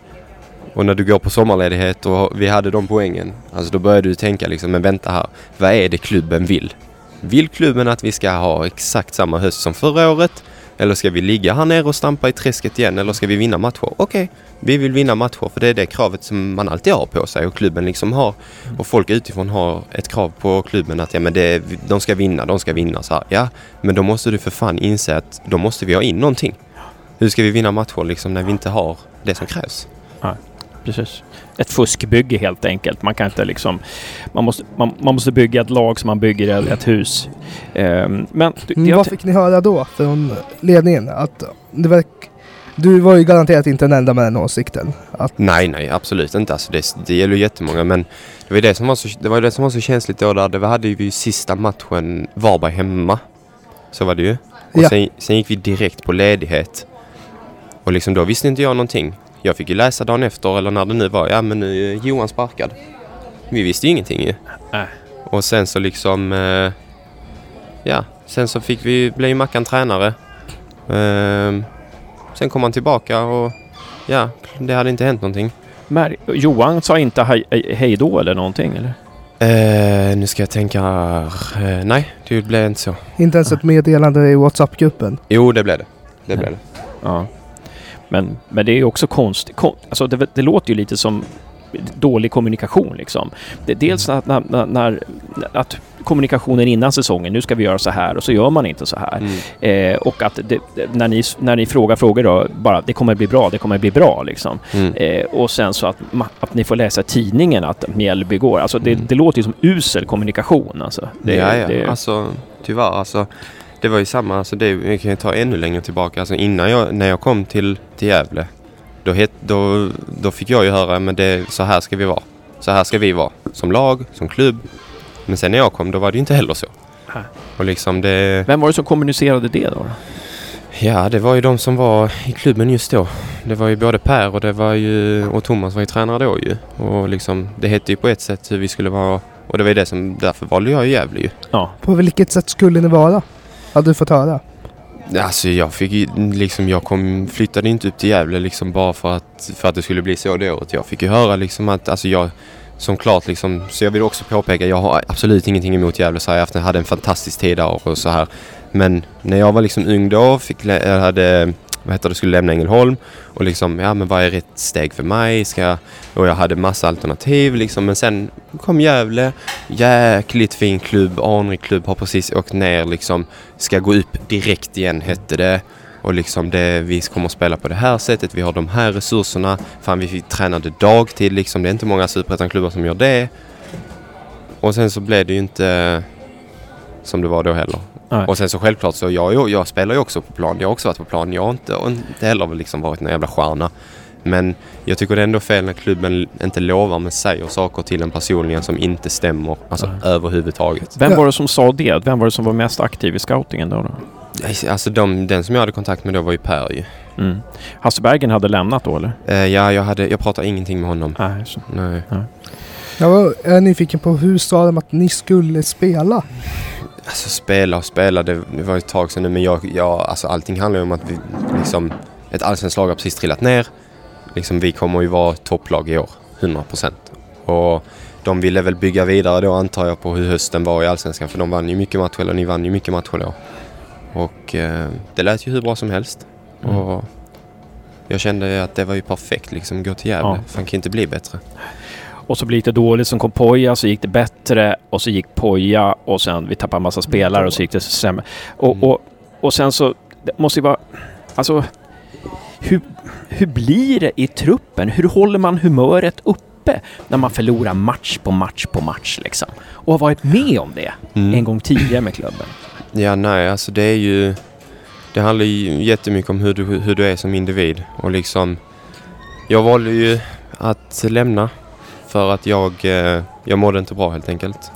och när du går på sommarledighet och vi hade de poängen. Alltså då börjar du tänka liksom, men vänta här. Vad är det klubben vill? Vill klubben att vi ska ha exakt samma höst som förra året? Eller ska vi ligga här nere och stampa i träsket igen? Eller ska vi vinna matcher? Okej, vi vill vinna matcher för det är det kravet som man alltid har på sig och klubben liksom har. Och folk utifrån har ett krav på klubben att ja, men det, de ska vinna, de ska vinna. Så här. Ja, men då måste du för fan inse att då måste vi ha in någonting. Hur ska vi vinna matcher liksom när vi inte har det som krävs? Precis. Ett fuskbygge helt enkelt. Man kan inte liksom... Man måste, man, man måste bygga ett lag som man bygger ett, ett hus. Ehm, men... Det, Mm, vad fick ni höra då från ledningen? Att det verk, du var ju garanterat inte den enda med den åsikten. Att, Nej, nej, absolut inte. Alltså det, det gäller ju jättemånga men det var ju det som var så, det var ju det som var så känsligt då där. Det hade ju vi sista matchen Varberg hemma. Så var det ju. Och Ja. sen, sen gick vi direkt på ledighet. Och liksom då visste inte jag någonting. Jag fick ju läsa dagen efter eller när det nu var. Ja men nu är Johan sparkad. Vi visste ju ingenting ju. Nej. Och sen så liksom... Eh, ja, sen så fick vi, blev ju Mackan tränare. Ehm, sen kom han tillbaka och ja, det hade inte hänt någonting. Mär, Johan sa inte hej, hej då eller någonting eller? Eh, nu ska jag tänka... Eh, nej, det blev inte så. inte ens ett meddelande i WhatsApp-gruppen. Jo, det blev det. Det blev det. Ja. Men, men det är ju också konstigt. Kon, alltså det, det låter ju lite som dålig kommunikation liksom. Dels Mm. att, när, när, när, att kommunikationen innan säsongen, nu ska vi göra så här och så gör man inte så här. Mm. Eh, och att det, när, ni, när ni frågar frågor då, bara det kommer bli bra, det kommer bli bra liksom. Mm. Eh, och sen så att, att ni får läsa tidningen att Mjällby går. Alltså det, Mm. det låter ju som usel kommunikation alltså. Det, ja, ja. Det, Alltså, tyvärr. Alltså, det var ju samma. Alltså, det, jag kan ju ta ännu längre tillbaka. Alltså, innan jag, när jag kom till, till Gävle. Då, het, då, då fick jag ju höra men det, så här ska vi vara. Så här ska vi vara. Som lag, som klubb. Men sen när jag kom då var det ju inte heller så. Och liksom det... Vem var det som kommunicerade det då? Ja, det var ju de som var i klubben just då. Det var ju både Per och det var ju och Thomas var ju tränare då ju. Och liksom det hette ju på ett sätt hur vi skulle vara och det var ju det som därför valde jag ju Gävle ju. Ja, På vilket sätt skulle ni vara? Hade du fått höra? Alltså jag fick ju liksom jag kom flyttade inte upp till Gävle liksom bara för att för att det skulle bli så det året. Jag fick ju höra liksom att alltså jag som klart liksom så jag vill också påpeka jag har absolut ingenting emot Gävle så jag hade en fantastisk tid där och så här. Men när jag var liksom ung då fick jag hade vad heter det, skulle lämna Ängelholm och liksom, ja men vad är rätt steg för mig? Ska jag, och jag hade massa alternativ liksom men sen kom Gävle, jäkligt fin klubb, anrik klubb, har precis åkt ner liksom, ska gå upp direkt igen hette det. Och liksom det, vi kommer att spela på det här sättet, vi har de här resurserna. Fan vi tränade dagtid liksom. Det är inte många superettan-klubbar som gör det. Och sen så blev det ju inte som det var då heller. Nej. Och sen så självklart så jag, jag, jag spelar ju också på plan. Jag har också varit på plan. Jag har inte, inte heller liksom varit någon jävla stjärna. Men jag tycker det är ändå fel när klubben inte lovar men säger saker till en personligen som inte stämmer. Alltså Nej. överhuvudtaget. Vem var det som sa det? Vem var det som var mest aktiv i scoutingen då? då? Alltså de, den som jag hade kontakt med då var ju Per ju. Mm. Hasse Bergen hade lämnat då eller? Eh, ja, jag, hade, jag pratade ingenting med honom. Nej, så. Nej. Jag var nyfiken på hur sa de att ni skulle spela? Alltså spela och spela, det, det var ett tag sedan nu men jag, jag, alltså allting handlar ju om att vi liksom, ett allsvenskt lag har precis trillat ner. Liksom vi kommer ju vara topplag i år, 100%. Och de ville väl bygga vidare då antar jag på hur hösten var i allsvenskan för de vann ju mycket matcher, eller ni vann ju mycket matcher då. Och eh, det lät ju hur bra som helst. Mm. Och jag kände att det var ju perfekt liksom, gå till Gävle. Ja. Fan kan inte bli bättre. Och så blev det dåligt, som kom Poja, så gick det bättre och så gick Poja och sen vi tappade en massa spelare och så gick det sämre. Och, Mm. och, och sen så, det måste ju vara, alltså hur, hur blir det i truppen? Hur håller man humöret uppe när man förlorar match på match på match liksom? Och har varit med om det Mm. en gång tidigare med klubben. Ja, nej, alltså det är ju... Det handlar ju jättemycket om hur du, hur du är som individ och liksom... Jag valde ju att lämna för att jag, eh, jag mådde inte bra helt enkelt.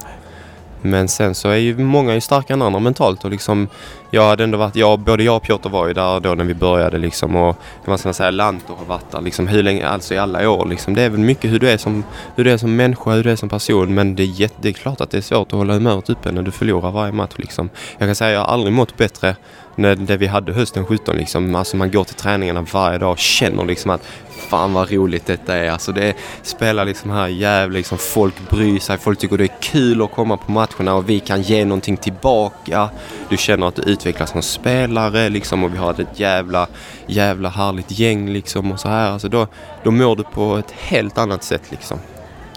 Men sen så är ju många ju starkare än andra mentalt och liksom jag hade ändå varit, jag, både jag och Piotr var ju där då när vi började liksom och vad ska man säga, Lantor har varit där liksom hur länge, alltså i alla år liksom. Det är väl mycket hur du är som, hur du är som människa, hur du är som person men det är, jätte, det är klart att det är svårt att hålla humöret uppe när du förlorar varje match liksom. Jag kan säga jag har aldrig mått bättre när det vi hade hösten 17 liksom. Alltså man går till träningarna varje dag och känner liksom att fan vad roligt detta är. Alltså det spelar liksom här jävligt liksom folk bryr sig, folk tycker det är kul att komma på matcherna och vi kan ge någonting tillbaka. Du känner att du utvecklas som spelare liksom och vi har ett jävla, jävla härligt gäng liksom och så här. Alltså då, då mår du på ett helt annat sätt liksom.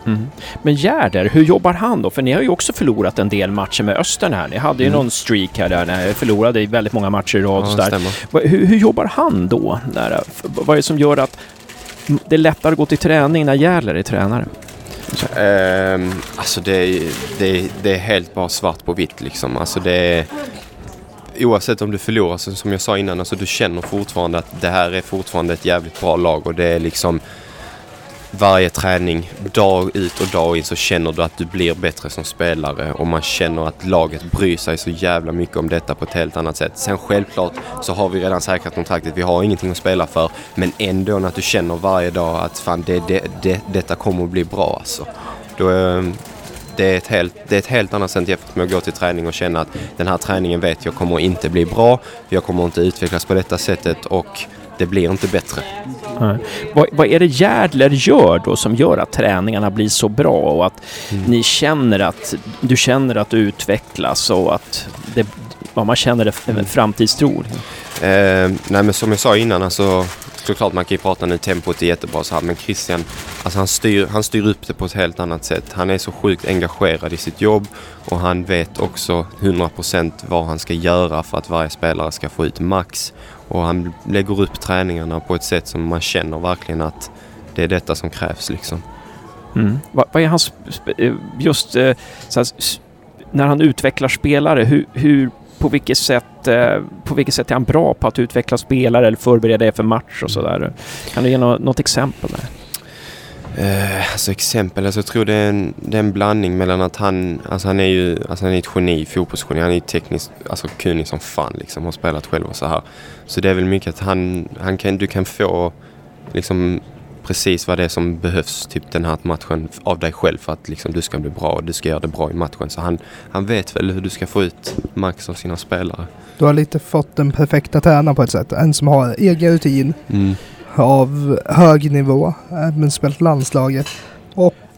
Mm. Men Gärder, hur jobbar han då? För ni har ju också förlorat en del matcher med Östern här. Ni hade ju Mm. någon streak här där ni förlorade i väldigt många matcher i rad. Ja, Hur, hur jobbar han då? Där, vad är det som gör att det är lättare att gå till träning när Järler är tränare? Ehm, alltså det är, det, är, det är helt bara svart på vitt liksom. Alltså det är, oavsett om du förlorar, så, som jag sa innan, alltså du känner fortfarande att det här är fortfarande ett jävligt bra lag och det är liksom varje träning, dag ut och dag in så känner du att du blir bättre som spelare. Och man känner att laget bryr sig så jävla mycket om detta på ett helt annat sätt. Sen självklart så har vi redan säkrat kontraktet, vi har ingenting att spela för. Men ändå när du känner varje dag att fan det, det, det, detta kommer att bli bra alltså. Då, ehm, det, är ett helt, det är ett helt annat sätt jämfört med att gå till träning och känna att den här träningen vet jag kommer inte bli bra, jag kommer inte utvecklas på detta sättet. Och det blir inte bättre. Vad, vad är det Järdler gör då som gör att träningarna blir så bra och att Mm. ni känner att du känner att du utvecklas och att det, ja, man känner det, en framtidstro? Eh, nej men som jag sa innan alltså såklart man kan ju prata nu tempot är jättebra så här men Christian alltså han styr, han styr upp det på ett helt annat sätt. Han är så sjukt engagerad i sitt jobb och han vet också 100% vad han ska göra för att varje spelare ska få ut max. Och han lägger upp träningarna på ett sätt som man känner verkligen att det är detta som krävs liksom. Mm. Vad, vad är hans... Eh, just eh, så här, när han utvecklar spelare, hur, hur, på, vilket sätt, eh, på vilket sätt är han bra på att utveckla spelare eller förbereda er för match och sådär? Kan du ge nå- något exempel? Där? Eh, alltså exempel, alltså jag tror det är, en, det är en blandning mellan att han, alltså han är ju alltså han är ett geni, fotbollsgeni, han är ju tekniskt alltså kunnig som fan liksom, har spelat själv och så här. Så det är väl mycket att han, han kan, du kan få liksom precis vad det är som behövs, typ den här matchen av dig själv för att liksom du ska bli bra och du ska göra det bra i matchen. Så han, han vet väl hur du ska få ut max av sina spelare. Du har lite fått den perfekta tränaren på ett sätt. En som har egen rutin Mm. av hög nivå, även spelat landslaget.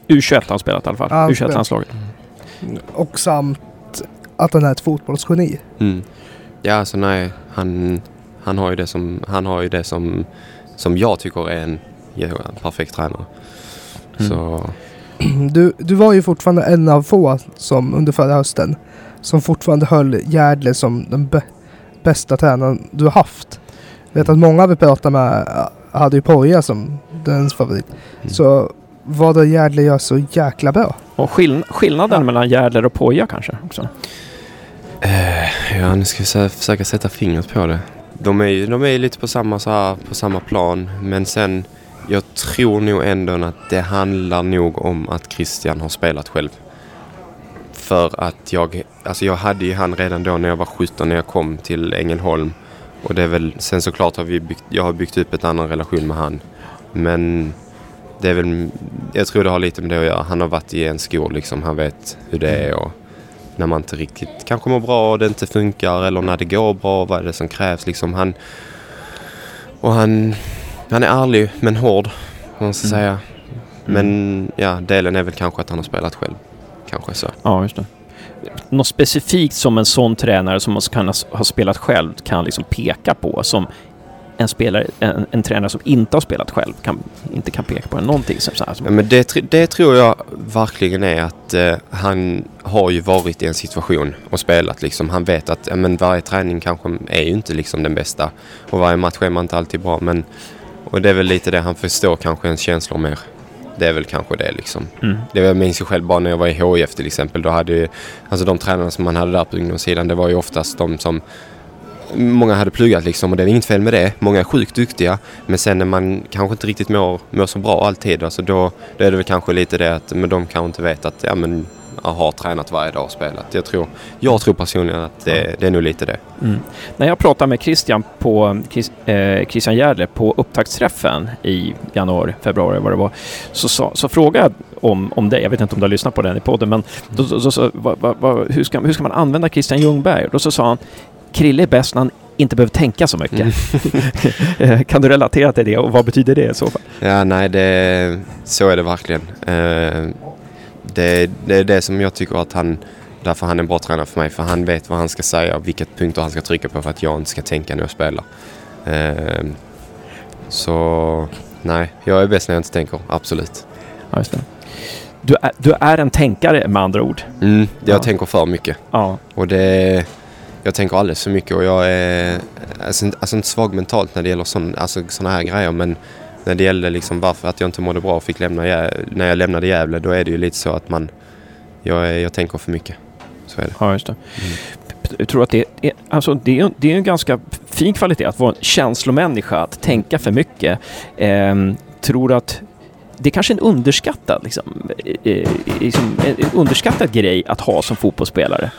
U21 har han spelat i alla fall. Ja, han U21-landslaget. Och samt att han är ett fotbollsgeni. Mm. Ja, alltså nej, han, han har ju det som, han har ju det som, som jag tycker är en, ja, en perfekt tränare. Mm. Så Du, du var ju fortfarande en av få som under förra hösten som fortfarande höll Gärdle som den bä- bästa tränaren du har haft. vet att många vi pratade med äh, hade ju Poja som dens favorit. Mm. Så vad det Gärdle gör så jäkla bra. Och skill skillnaden Ja. mellan Gärdler och Poja kanske också? Eh, ja, nu ska vi försöka sätta fingret på det. De är ju de är ju lite på samma, så här, på samma plan, men sen jag tror nog ändå att det handlar nog om att Christian har spelat själv. För att jag, alltså jag hade ju han redan då när jag var 17 när jag kom till Ängelholm. Och det är väl, sen såklart har vi byggt, jag har byggt upp en annan relation med han. Men det är väl, jag tror det har lite med det att göra. Han har varit i en skor liksom, han vet hur det är och när man inte riktigt kanske mår bra och det inte funkar eller när det går bra, vad är det som krävs liksom. Han, och han, han är ärlig men hård, man ska Mm. säga. Men ja, delen är väl kanske att han har spelat själv. Kanske så. Ja, just det. Något specifikt som en sån tränare som kan ha, spelat själv kan liksom peka på som en, spelare, en, en tränare som inte har spelat själv kan, inte kan peka på. Någonting som så här, Ja, men det, det tror jag verkligen är att eh, han har ju varit i en situation och spelat liksom. Han vet att ja, men varje träning kanske är ju inte liksom den bästa och varje match är man inte alltid bra. Men, och det är väl lite det han förstår kanske ens känslor mer. Det är väl kanske det liksom. mm. Det jag minns ju själv bara när jag var i HIF till exempel. Då hade ju, alltså de tränarna som man hade där på ungdomssidan det var ju oftast de som Många hade pluggat liksom och det är inget fel med det. Många är sjukt duktiga. Men sen när man kanske inte riktigt mår, mår så bra alltid. Alltså då, då är det väl kanske lite det att men de kanske inte vet att ja, men, har tränat varje dag och spelat. Jag tror, jag tror personligen att det, det är nog lite det. Mm. När jag pratade med Christian, på, Chris, eh, Christian Gärdle på upptaktsträffen i januari, februari vad det var, så, sa, så frågade jag om, om det. Jag vet inte om du har lyssnat på den i podden, men då, då, då, så, vad, vad, vad, hur, ska, hur ska man använda Christian Ljungberg? Och då så sa han, Krille är bäst när han inte behöver tänka så mycket. Eh, kan du relatera till det och vad betyder det i så fall? Ja, nej, det, så är det verkligen. Eh, det, det är det som jag tycker att han, därför han är en bra tränare för mig. För han vet vad han ska säga och vilka punkter han ska trycka på för att jag inte ska tänka när jag spelar. Eh, så nej, jag är bäst när jag inte tänker, absolut. Ja. Du, är, du är en tänkare med andra ord. Mm, jag Ja. tänker för mycket. Ja, Och det, jag tänker alldeles för mycket och jag är alltså, alltså inte svag mentalt när det gäller sådana alltså, såna här grejer men när det gällde liksom varför att jag inte mådde bra och fick lämna när jag lämnade Gävle då är det ju lite så att man jag, jag tänker för mycket. Så är det. ja just det. Jag tror att det är, alltså det är, det är en ganska fin kvalitet att vara en känslomänniska, att tänka för mycket. Ehm, tror att det är kanske är en underskattad, liksom, eh, eh, liksom, underskattad grej att ha som fotbollsspelare.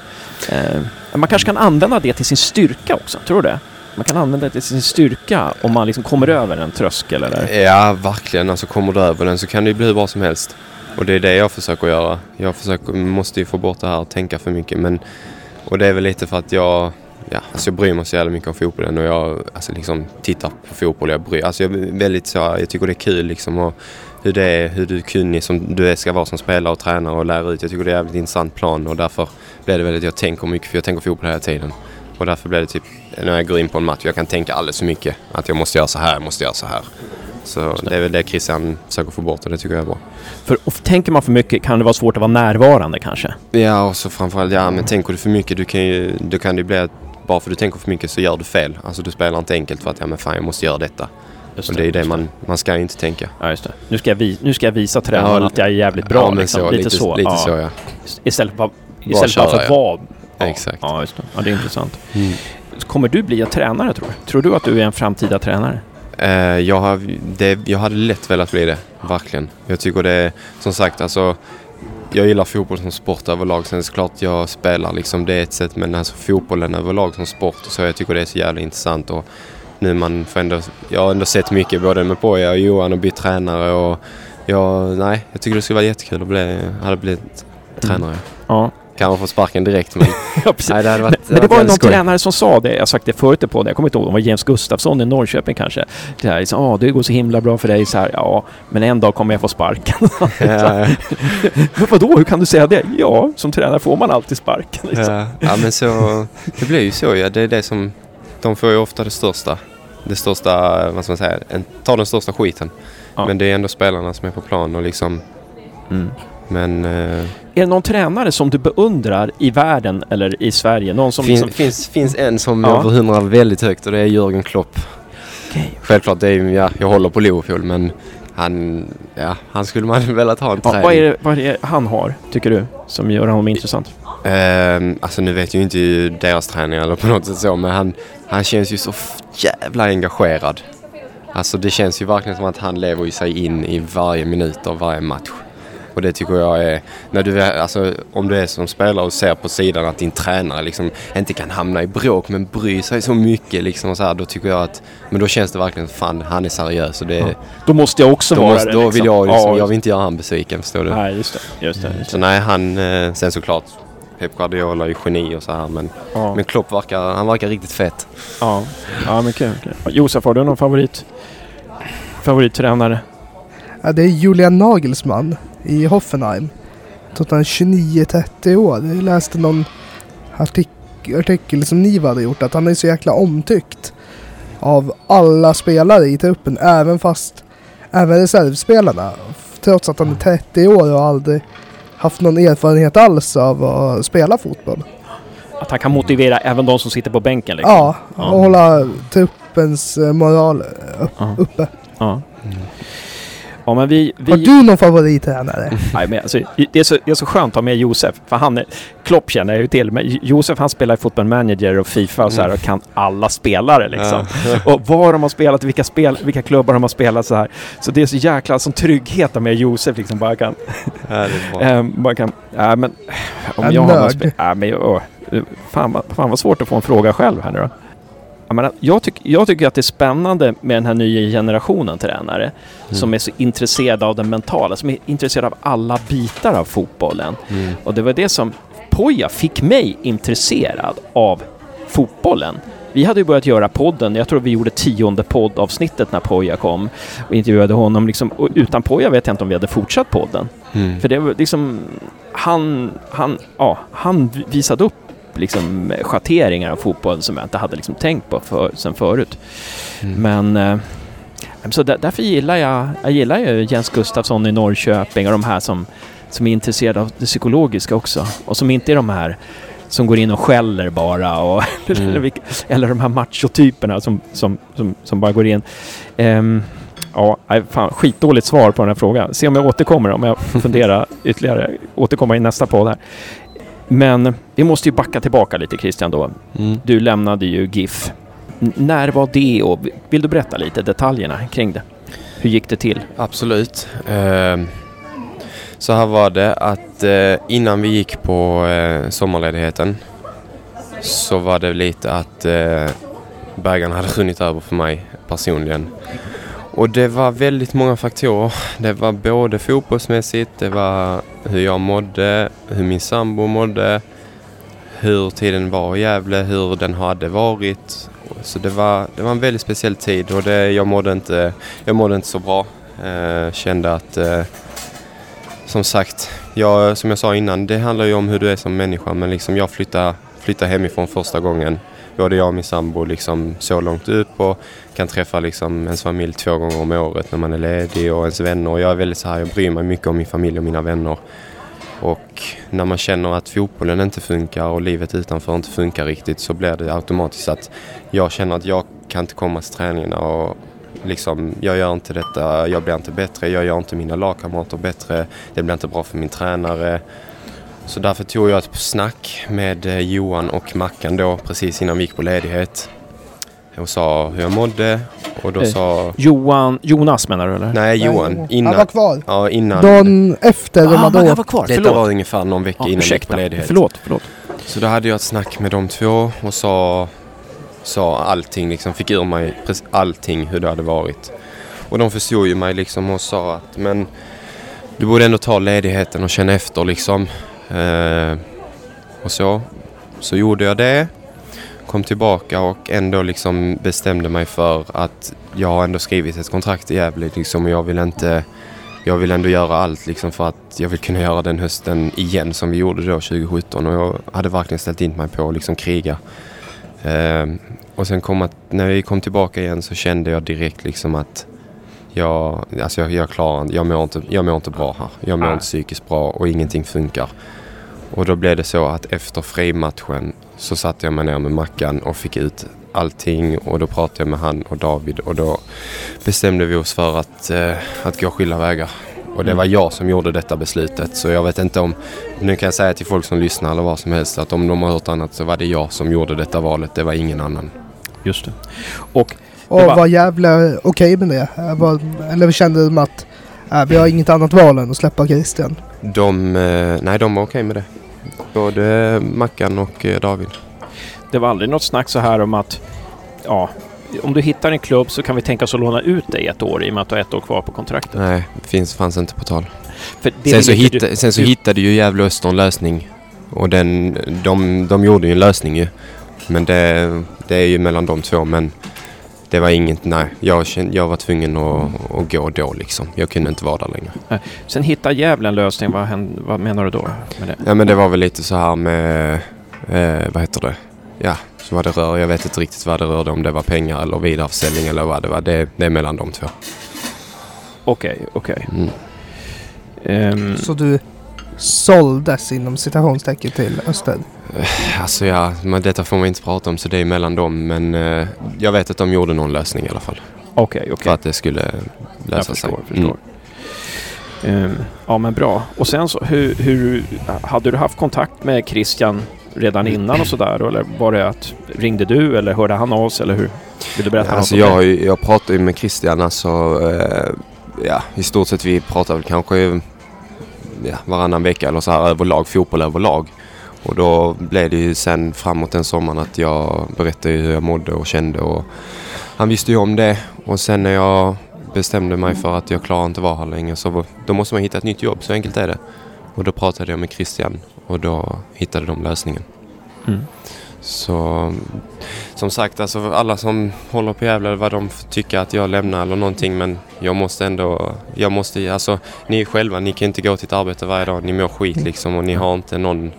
Ehm, man kanske kan använda det till sin styrka också, tror du det? Man kan använda det till sin styrka om man liksom kommer över en tröskel eller... Ja, verkligen. Alltså kommer du över den så kan det ju bli hur bra som helst. Och det är det jag försöker göra. Jag försöker, måste ju få bort det här och tänka för mycket. Men, och det är väl lite för att jag, ja, alltså jag bryr mig så jävla mycket om fotbollen och jag alltså liksom tittar på fotboll. Jag, bryr, alltså jag, är väldigt så, jag tycker det är kul liksom och hur, det är, hur du är kunnig som du är, ska vara som spelare och tränare och lära ut. Jag tycker det är en jävligt intressant plan och därför blir det väldigt, jag tänker mycket för jag tänker fotboll hela tiden. Och därför blir det typ, när jag går in på en match, jag kan tänka alldeles för mycket. Att jag måste göra så här, jag måste göra så här. Så det är väl det Christian försöker få bort och det tycker jag är bra. För tänker man för mycket kan det vara svårt att vara närvarande kanske. Ja, och så framförallt, ja men tänker du för mycket, du kan ju, då kan det bli att bara för att du tänker för mycket så gör du fel. Alltså du spelar inte enkelt för att, ja men fan jag måste göra detta. Just Och det är ju det man, man ska ju inte tänka. Ja, just det. Nu ska jag, vi, nu ska jag visa tränaren Ja, att jag är jävligt bra. ja, liksom. så, lite, så. Lite ja. så ja. Istället för, istället bara för att vara... Ja, Exakt. Ja, just det. Ja, det är intressant. Mm. Kommer du bli tränare tror du? Tror du att du är en framtida tränare? Eh, jag, har, det, jag hade lätt velat bli det, verkligen. Jag tycker det är, som sagt, alltså jag gillar fotboll som sport överlag. Sen såklart jag spelar liksom, det är ett sätt. Men alltså fotbollen överlag som sport så jag tycker det är så jävla intressant. Och nu man får ändå, jag har ändå sett mycket både med Poja och Johan och bytt tränare och jag, nej, jag tycker det skulle vara jättekul att bli, hade blivit tränare. Ja, Kan man få sparken direkt men ja nej, det hade Men, varit men det var varit någon skoj. tränare som sa det, jag har sagt det förut på det, jag kommer inte ihåg, det var James Gustafsson i Norrköping kanske. Det här, ah, det går så himla bra för dig, så här, ja, men en dag kommer jag få sparken. Ja, ja. vadå, hur kan du säga det? Ja, som tränare får man alltid sparken. Liksom. Ja, ja men så, det blir ju så ja. Det är det som, de får ju ofta det största. Det största, vad ska man säga, en, tar den största skiten. Ja. Men det är ändå spelarna som är på plan och liksom, Mm. Men eh, Är det någon tränare som du beundrar i världen eller i Sverige? Någon som fin, liksom... finns, finns en som Ja. jag beundrar väldigt högt och det är Jörgen Klopp. Okej. Självklart, det är, ja, jag håller på Liverpool men han, ja, han skulle man velat ha en Ja, träning. vad, är det, vad är det han har, tycker du, som gör honom intressant? Ehm, alltså nu vet jag ju inte deras träning eller på något sätt så men han, han känns ju så jävla engagerad. Alltså det känns ju verkligen som att han lever ju sig in i varje minut av varje match. Och det tycker jag är, när du, är- alltså, om du är som spelare och ser på sidan att din tränare liksom inte kan hamna i bråk men bryr sig så mycket liksom och så här, då tycker jag att, men då känns det verkligen fan han är seriös och det, Då måste jag också då, vara måste, det. då liksom. vill jag liksom, Ja, jag vill inte göra han besviken förstår du. Nej, just det. Just det, just Så det. nej, han, eh, sen såklart Pep Guardiola är ju geni och så här men, Ja, men Klopp verkar, han verkar riktigt fet. ja. ja men kul. kul. Josef, har du någon favorit? Favorittränare? Ja, det är Julian Nagelsmann i Hoffenheim. Att han är 29-30 år. Jag läste någon artik artikel som Niva hade gjort att han är så jäkla omtyckt av alla spelare i truppen. Även fast även reservspelarna. Trots att han är 30 år och aldrig haft någon erfarenhet alls av att spela fotboll. Att han kan motivera även de som sitter på bänken liksom? Ja, Ja. och hålla truppens moral upp, Ja. uppe. Ja. Ja, men vi... vi... Har du någon favorittränare? Nej, men alltså, det, är så, det är så skönt att ha med Josef. För han är, Klopp känner jag ju till, men Josef han spelar i Football Manager och Fifa och så här och kan alla spelare liksom. Och var de har spelat, vilka, spel, vilka klubbar de har spelat så här. Så det är så jäkla som trygghet att med Josef liksom bara kan... Ja, det är bra. Eh, bara kan ja, men... Om En jag har någon nörd. spe- ja, men jag, åh, fan, vad, fan vad svårt att få en fråga själv här nu då. Jag, menar, jag, tyck, jag tycker att det är spännande med den här nya generationen tränare som är så intresserade av den mentala, som är intresserade av alla bitar av fotbollen. Mm. Och det var det som Poja fick mig intresserad av fotbollen. Vi hade ju börjat göra podden, jag tror vi gjorde tionde poddavsnittet när Poja kom och intervjuade honom. Liksom, och utan Poja vet jag inte om vi hade fortsatt podden. Mm. För det var liksom, han, han, ja, han visade upp liksom schatteringar av fotbollen som jag inte hade liksom tänkt på för, sen förut. Mm. Men eh, så där, därför gillar jag, jag gillar ju Jens Gustafsson i Norrköping och de här som, som är intresserade av det psykologiska också. Och som inte är de här som går in och skäller bara och Mm. eller, eller de här machotyperna som, som, som, som bara går in. Ehm, ja, fan, skitdåligt svar på den här frågan. Se om jag återkommer, om jag funderar ytterligare. Återkomma i nästa podd här. Men vi måste ju backa tillbaka lite Christian då. Mm. Du lämnade ju GIF. N- när var det och vill du berätta lite detaljerna kring det? Hur gick det till? Absolut. Ehm, så här var det att eh, innan vi gick på eh, sommarledigheten så var det lite att eh, bägaren hade runnit över för mig personligen. Och det var väldigt många faktorer. Det var både fotbollsmässigt, det var hur jag mådde, hur min sambo mådde, hur tiden var i Gävle, hur den hade varit. Så det var, det var en väldigt speciell tid och det, jag, mådde inte, jag mådde inte så bra. Eh, kände att, eh, som sagt, jag, som jag sa innan, det handlar ju om hur du är som människa men liksom jag flyttade, flyttade hemifrån första gången. Både jag och min sambo liksom så långt upp och kan träffa liksom ens familj två gånger om året när man är ledig och ens vänner. Och jag är väldigt så här, jag bryr mig mycket om min familj och mina vänner. Och när man känner att fotbollen inte funkar och livet utanför inte funkar riktigt så blir det automatiskt att jag känner att jag kan inte komma till träningarna och liksom, jag gör inte detta, jag blir inte bättre, jag gör inte mina lagkamrater bättre, det blir inte bra för min tränare. Så därför tog jag ett snack med eh, Johan och Mackan då precis innan vi gick på ledighet. Och sa hur jag mådde och då Eh, sa... Johan, Jonas menar du eller? Nej, Johan. Han var Innan. kvar. Ja, innan. Dagen efter ah, hade han var kvar, Detta förlåt. var ungefär någon vecka Ja, innan vi gick på ledighet. förlåt, förlåt. Så då hade jag ett snack med de två och sa, sa allting, liksom fick ur mig allting hur det hade varit. Och de förstod ju mig liksom och sa att men du borde ändå ta ledigheten och känna efter liksom. Eh, och så. Så gjorde jag det. Kom tillbaka och ändå liksom bestämde mig för att jag har ändå skrivit ett kontrakt i Gävle liksom och jag vill inte jag vill ändå göra allt liksom för att jag vill kunna göra den hösten igen som vi gjorde då 2017 och jag hade verkligen ställt in mig på att liksom kriga. Ehm, och sen kom att, när vi kom tillbaka igen så kände jag direkt liksom att jag, alltså jag, jag klarar inte, jag mår inte, jag mår inte bra här. Jag mår inte psykiskt bra och ingenting funkar. Och då blev det så att efter frimatchen så satte jag mig ner med Mackan och fick ut allting och då pratade jag med han och David och då bestämde vi oss för att, eh, att gå skilda vägar. Och det var jag som gjorde detta beslutet så jag vet inte om, nu kan jag säga till folk som lyssnar eller vad som helst att om de har hört annat så var det jag som gjorde detta valet, det var ingen annan. Just det. Och Och var- var jävla okej med det? Eh, Var, eller kände de att äh, vi har inget annat val än att släppa Christian? De, eh, nej de var okej med det. Både Mackan och eh, David. det var aldrig något snack så här om att ja, om du hittar en klubb så kan vi tänka oss att låna ut dig ett år i och med att du har ett år kvar på kontraktet. Nej, det finns, fanns inte på tal. Sen så, hitta, du- sen så du- hittade ju Gävle Öster en lösning. Och den, de, de gjorde ju en lösning ju. Men det, det är ju mellan de två. Men det var inget, nej. Jag, kände, jag var tvungen att, att gå då liksom. Jag kunde inte vara där längre. Sen hittar Gävle en lösning. Vad, händer, vad menar du då med det? Ja men det var väl lite så här med, eh, vad heter det? Ja, så vad det rör. Jag vet inte riktigt vad det rörde. Om det var pengar eller vidareförsäljning eller vad det var. Det, det är mellan de två. Okej, okej. Mm. Ehm, Så du såldes inom citationstecken till Öster? Alltså ja, men detta får man inte prata om så det är mellan dem. Men eh, jag vet att de gjorde någon lösning i alla fall. Okej, För okej. att det skulle Jag lösa förstår, sig. förstår. Ehm, ja, men bra. Och sen så, hur, hur... Hade du haft kontakt med Christian redan innan och sådär? Eller var det att... Ringde du eller hörde han av sig? Eller hur? Vill du berätta Alltså något om jag, det? jag pratar ju med Christian alltså, eh, ja i stort sett vi pratar väl kanske ja, varannan vecka eller så här överlag, fotboll överlag. Och då blev det ju sen framåt den sommaren att jag berättade hur jag mådde och kände och han visste ju om det. Och sen när jag bestämde mig för att jag klarar inte vara här längre så då måste man hitta ett nytt jobb, så enkelt är det. Och då pratade jag med Christian och då hittade de lösningen. Mm. Så som sagt, alltså alla som håller på Gävle, vad de tycker att jag lämnar eller någonting, men jag måste ändå, jag måste, alltså ni själva, ni kan inte gå till ett arbete varje dag, ni mår skit liksom och ni har inte någon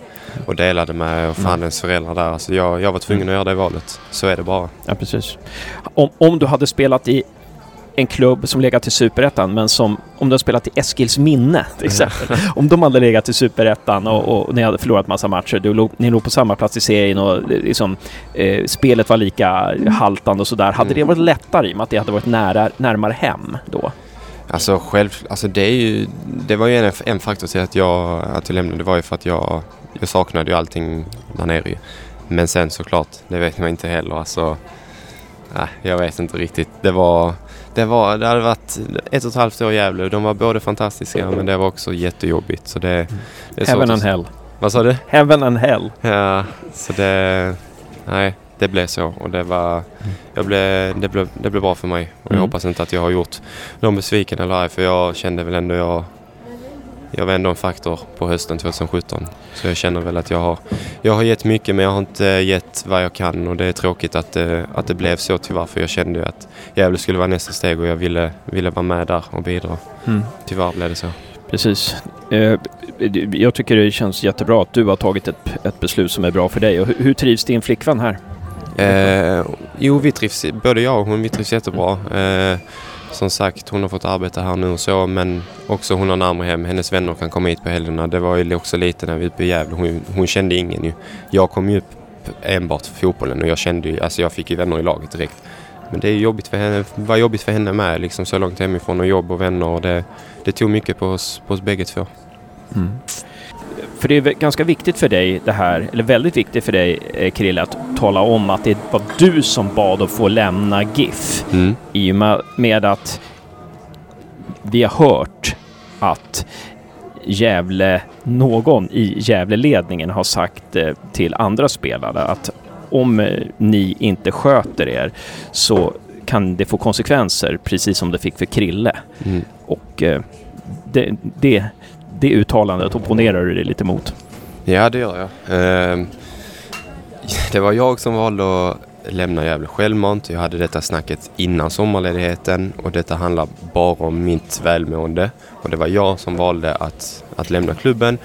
att dela det med och fan ens föräldrar där. Alltså jag, jag var tvungen att göra det valet. Så är det bara. Ja, precis. Om, om du hade spelat i en klubb som legat i Superettan, men som om du hade spelat i Eskils minne till exempel. om de hade legat i Superettan och, och ni hade förlorat massa matcher, du låg, ni låg på samma plats i serien och eh, liksom, eh, spelet var lika haltande och sådär. Hade det varit lättare i och med att det hade varit nära, närmare hem då? Alltså själv, alltså det är ju, det var ju en, en faktor till att jag, att jag lämnade. Det var ju för att jag, jag saknade ju allting där nere. Men sen såklart, det vet man inte heller. Alltså, nej, jag vet inte riktigt. Det var, det var, det hade varit ett och ett halvt år i Gävle. De var både fantastiska men det var också jättejobbigt. Så det, det är Heaven and hell. Vad sa du? Heaven and hell. Ja, så det, nej, det blev så. Och det var, jag blev, det, blev, det blev bra för mig. Och jag Mm. hoppas inte att jag har gjort någon besviken eller arg. För jag kände väl ändå jag, jag var ändå en faktor på hösten 2017. Så jag känner väl att jag har, jag har gett mycket men jag har inte gett vad jag kan. Och det är tråkigt att det, att det blev så tyvärr. För jag kände ju att Gävle skulle vara nästa steg och jag ville, ville vara med där och bidra. Mm. Tyvärr blev det så. Precis. Eh, jag tycker det känns jättebra att du har tagit ett, ett beslut som är bra för dig. Och hur, hur trivs din flickvän här? Eh, jo, vi trivs, både jag och hon vi trivs jättebra. Eh, som sagt, hon har fått arbeta här nu och så, men också hon har närmare hem. Hennes vänner kan komma hit på helgerna. Det var ju också lite när vi var uppe i Gävle. Hon, hon kände ingen ju. Jag kom ju upp enbart för fotbollen och jag kände ju, alltså jag fick ju vänner i laget direkt. Men det är jobbigt för henne, var jobbigt för henne med, liksom så långt hemifrån och jobb och vänner. Och det, det tog mycket på oss, på oss bägge två. Mm. För det är ganska viktigt för dig det här, eller väldigt viktigt för dig eh, Krille, att tala om att det var du som bad att få lämna GIF. Mm. I och med, att vi har hört att Gävle, någon i Gävleledningen har sagt eh, till andra spelare att om eh, ni inte sköter er så kan det få konsekvenser, precis som det fick för Krille. Mm. Och det, det, det uttalandet opponerar du dig lite mot. Ja, det gör jag. Eh, det var jag som valde att lämna Gävle självmant. Jag hade detta snacket innan sommarledigheten och detta handlar bara om mitt välmående. Och det var jag som valde att, att lämna klubben.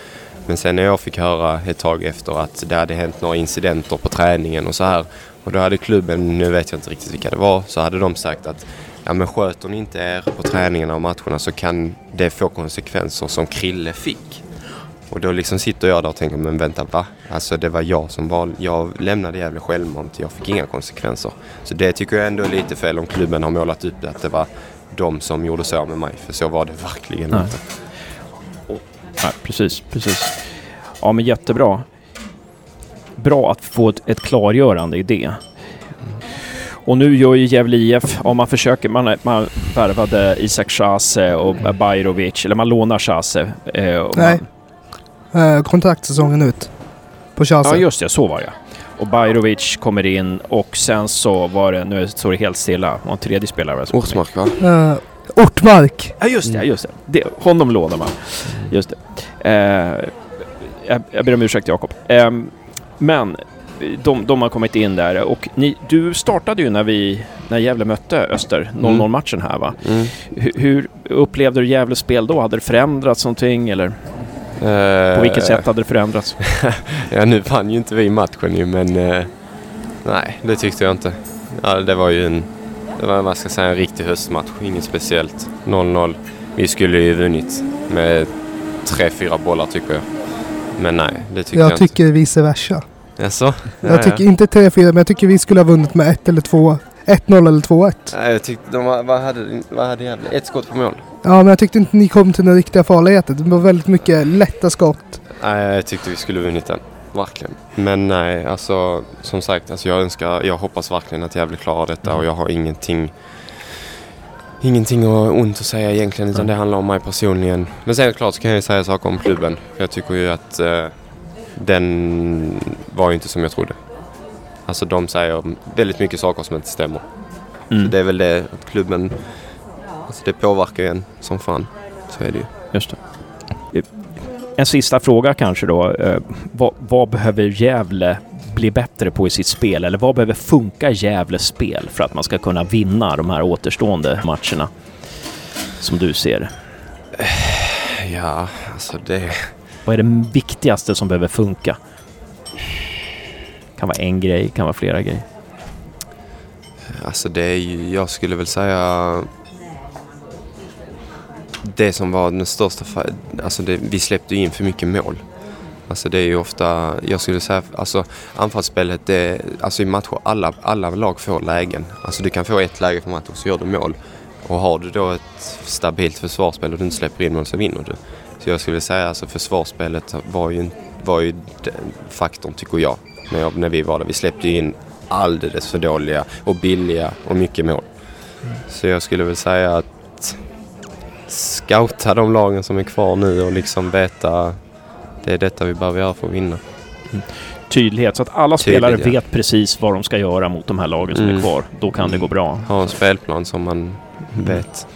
Men sen när jag fick höra ett tag efter att det hade hänt några incidenter på träningen och så här. Och då hade klubben, nu vet jag inte riktigt vilka det var, så hade de sagt att ja men sköter ni inte er på träningarna och matcherna så kan det få konsekvenser som Krille fick. Och då liksom sitter jag där och tänker, men vänta va? Alltså det var jag som valde, jag lämnade Gävle självmant, jag fick inga konsekvenser. Så det tycker jag ändå är lite fel om klubben har målat upp det, att det var de som gjorde så med mig. För så var det verkligen Nej. inte. Nej, precis, precis. Ja, men jättebra. Bra att få ett, ett klargörande i det. Och nu gör ju Gävle IF, ja man försöker, man, man värvade Isak Chase och Bajrovic, eller man lånar Chase. Eh, Nej. Man, Eh, kontraktsäsongen ut. På ja Chase. just det, så var det. Och Bajrovic kommer in och sen så var det, nu står det helt stilla, och en tredje spelare. som. Ortmark va? Eh, Ortmark. Ja just det, just det. det honom lånar man. Just det. Eh, jag, jag ber om ursäkt Jakob. Eh, men de, de har kommit in där och ni, du startade ju när vi när Gävle mötte Öster, 0-0 matchen här va? Mm. Hur, hur upplevde du Gävles spel då? Hade det förändrats någonting eller Eh, på vilket sätt hade det förändrats? Ja, nu vann ju inte vi matchen ju, men eh, nej, det tyckte jag inte. Ja, det var ju en, det var, vad ska jag säga, en riktig höstmatch, inget speciellt. 0-0. Vi skulle ju vunnit med tre, fyra bollar tycker jag. Men nej, det tyckte jag, Jag tycker vice versa. Jaså? Ja, Jag tycker inte 3-4 men jag tycker vi skulle ha vunnit med 1 eller 2. 1-0 eller 2-1. Nej, jag tyckte de var, vad hade, vad hade Gävle? Ett skott på mål. Ja men jag tyckte inte ni kom till den riktiga farligheten. Det var väldigt mycket lätta skott. Nej, jag tyckte vi skulle vunnit den. Verkligen. Men nej, alltså som sagt, alltså, jag önskar, jag hoppas verkligen att Gävle klarar detta och jag har ingenting Ingenting ont att säga egentligen utan det handlar om mig personligen. Men sen klart så kan jag ju säga saker om klubben. Jag tycker ju att eh, den var ju inte som jag trodde. Alltså de säger väldigt mycket saker som inte stämmer. Mm, Så det är väl det att klubben, alltså det påverkar en som fan. Så är det ju. just det. En sista fråga kanske då. Eh, vad, vad behöver Gävle bli bättre på i sitt spel? Eller vad behöver funka i Gävles spel för att man ska kunna vinna de här återstående matcherna? Som du ser det. Ja, alltså det... Vad är det viktigaste som behöver funka? Kan vara en grej, kan vara flera grejer. Alltså det är ju, jag skulle väl säga det som var den största, alltså det, vi släppte ju in för mycket mål. Alltså det är ju ofta, jag skulle säga, alltså anfallsspelet, det, alltså i matcher, alla, alla lag får lägen. Alltså du kan få ett läge på matchen och så gör du mål. Och har du då ett stabilt försvarsspel och du inte släpper in mål så vinner du. Så jag skulle säga alltså försvarsspelet var ju, var ju den faktorn tycker jag. När, när vi var där. Vi släppte ju in alldeles för dåliga och billiga och mycket mål. Så jag skulle väl säga att scouta de lagen som är kvar nu och liksom veta det är detta vi behöver göra för att vinna. Tydlighet, så att alla spelare Tydligt, ja. vet precis vad de ska göra mot de här lagen som är Mm. kvar. Då kan det gå bra. Ha en spelplan som man vet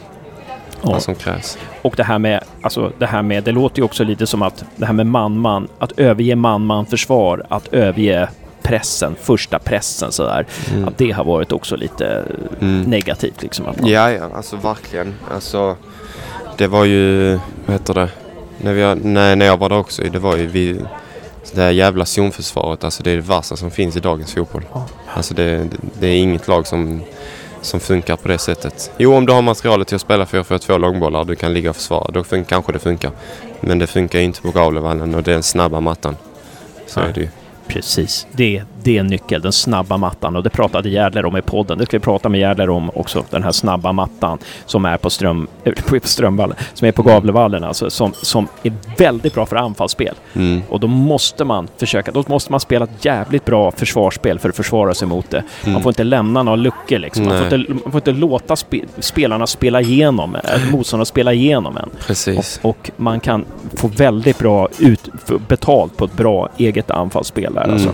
Ja. vad som krävs. Och det här med, alltså det här med, det låter ju också lite som att det här med man-man, att överge man-man-försvar, att överge pressen, första pressen sådär. Mm. Att det har varit också lite Mm. negativt liksom. Att man, Ja, ja, alltså verkligen. Alltså, det var ju, vad heter det, när, vi, när, när jag var där också, det var ju vi, det här jävla zonförsvaret, alltså det är det värsta som finns i dagens fotboll. Alltså det, det, det är inget lag som, som funkar på det sättet. Jo, om du har materialet till att spela 4-4-2 långbollar, du kan ligga och försvara, då fun- kanske det funkar. Men det funkar inte på Gavlevallen och den snabba mattan. Så Nej. är det ju. Precis, det, det är nyckeln, den snabba mattan. Och det pratade Järdler om i podden. Det ska vi prata med Järdler om också. Den här snabba mattan som är på, ström, på Strömvallen, som är på Gavlevallen alltså. Som, som är väldigt bra för anfallsspel. Mm. Och då måste man försöka, då måste man spela ett jävligt bra försvarsspel för att försvara sig mot det. Man Mm. får inte lämna några luckor liksom. Man får, inte, man får inte låta spe, spelarna spela igenom, motståndarna spela igenom en. Precis. Och, och man kan få väldigt bra ut, betalt på ett bra eget anfallsspel där Mm. alltså.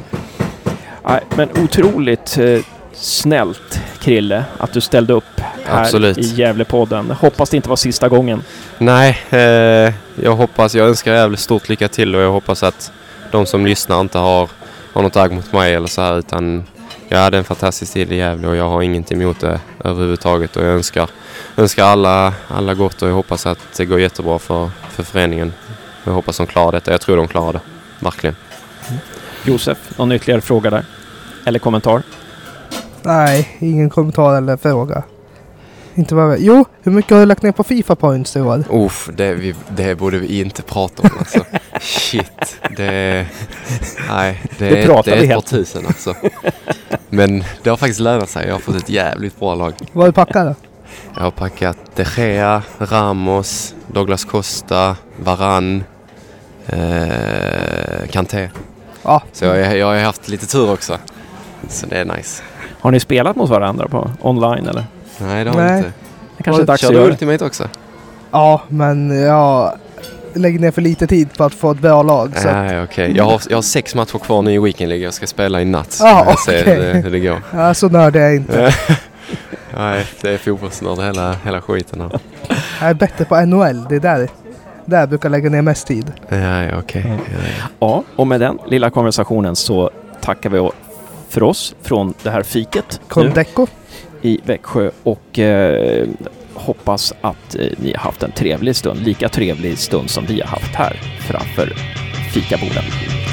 Men otroligt eh, snällt Krille att du ställde upp här Absolut. i Gävlepodden. Hoppas det inte var sista gången. Nej, eh, jag hoppas, jag önskar jävligt stort lycka till och jag hoppas att de som lyssnar inte har, har något agg mot mig eller så här utan jag hade en fantastisk tid i Gävle och jag har inget emot det överhuvudtaget och jag önskar, önskar alla, alla gott och jag hoppas att det går jättebra för, för föreningen. Jag hoppas de klarar detta. Jag tror de klarar det. Verkligen. Josef, någon ytterligare fråga där? Eller kommentar? Nej, ingen kommentar eller fråga. Inte vi... Jo, hur mycket har du lagt ner på Fifa points i år? Uff, det, vi, det borde vi inte prata om alltså. Shit, det... Nej, det, Det är, pratar det är vi ett par helt. tusen alltså. Men det har faktiskt lönat sig. Jag har fått ett jävligt bra lag. Vad har du packat då? Jag har packat De Gea, Ramos, Douglas Costa, Varann, eh, Kanté. Ja, Så jag, jag har haft lite tur också. Så det är nice. Har ni spelat mot varandra på online eller? Nej, det har Nej. jag inte. Det kanske är dags Kör att du göra det. Ultimate också? ja men jag lägger ner för lite tid på att få ett bra lag. Så. Nej, okej. Jag, har, jag har sex matcher kvar nu i Weekend League. Jag ska spela i natt. Ah, Jag ser okej. hur det, hur det går. Ja, så nördig är jag inte. Nej, det är fotbollsnörd hela, hela skiten här. Jag är bättre på NHL. Det är där, där jag brukar lägga ner mest tid. Ja, okej. Ja, ja. Ja, och med den lilla konversationen så tackar vi för oss från det här fiket Condeco. i Växjö och eh, hoppas att eh, ni har haft en trevlig stund, lika trevlig stund som vi har haft här framför fikabordet.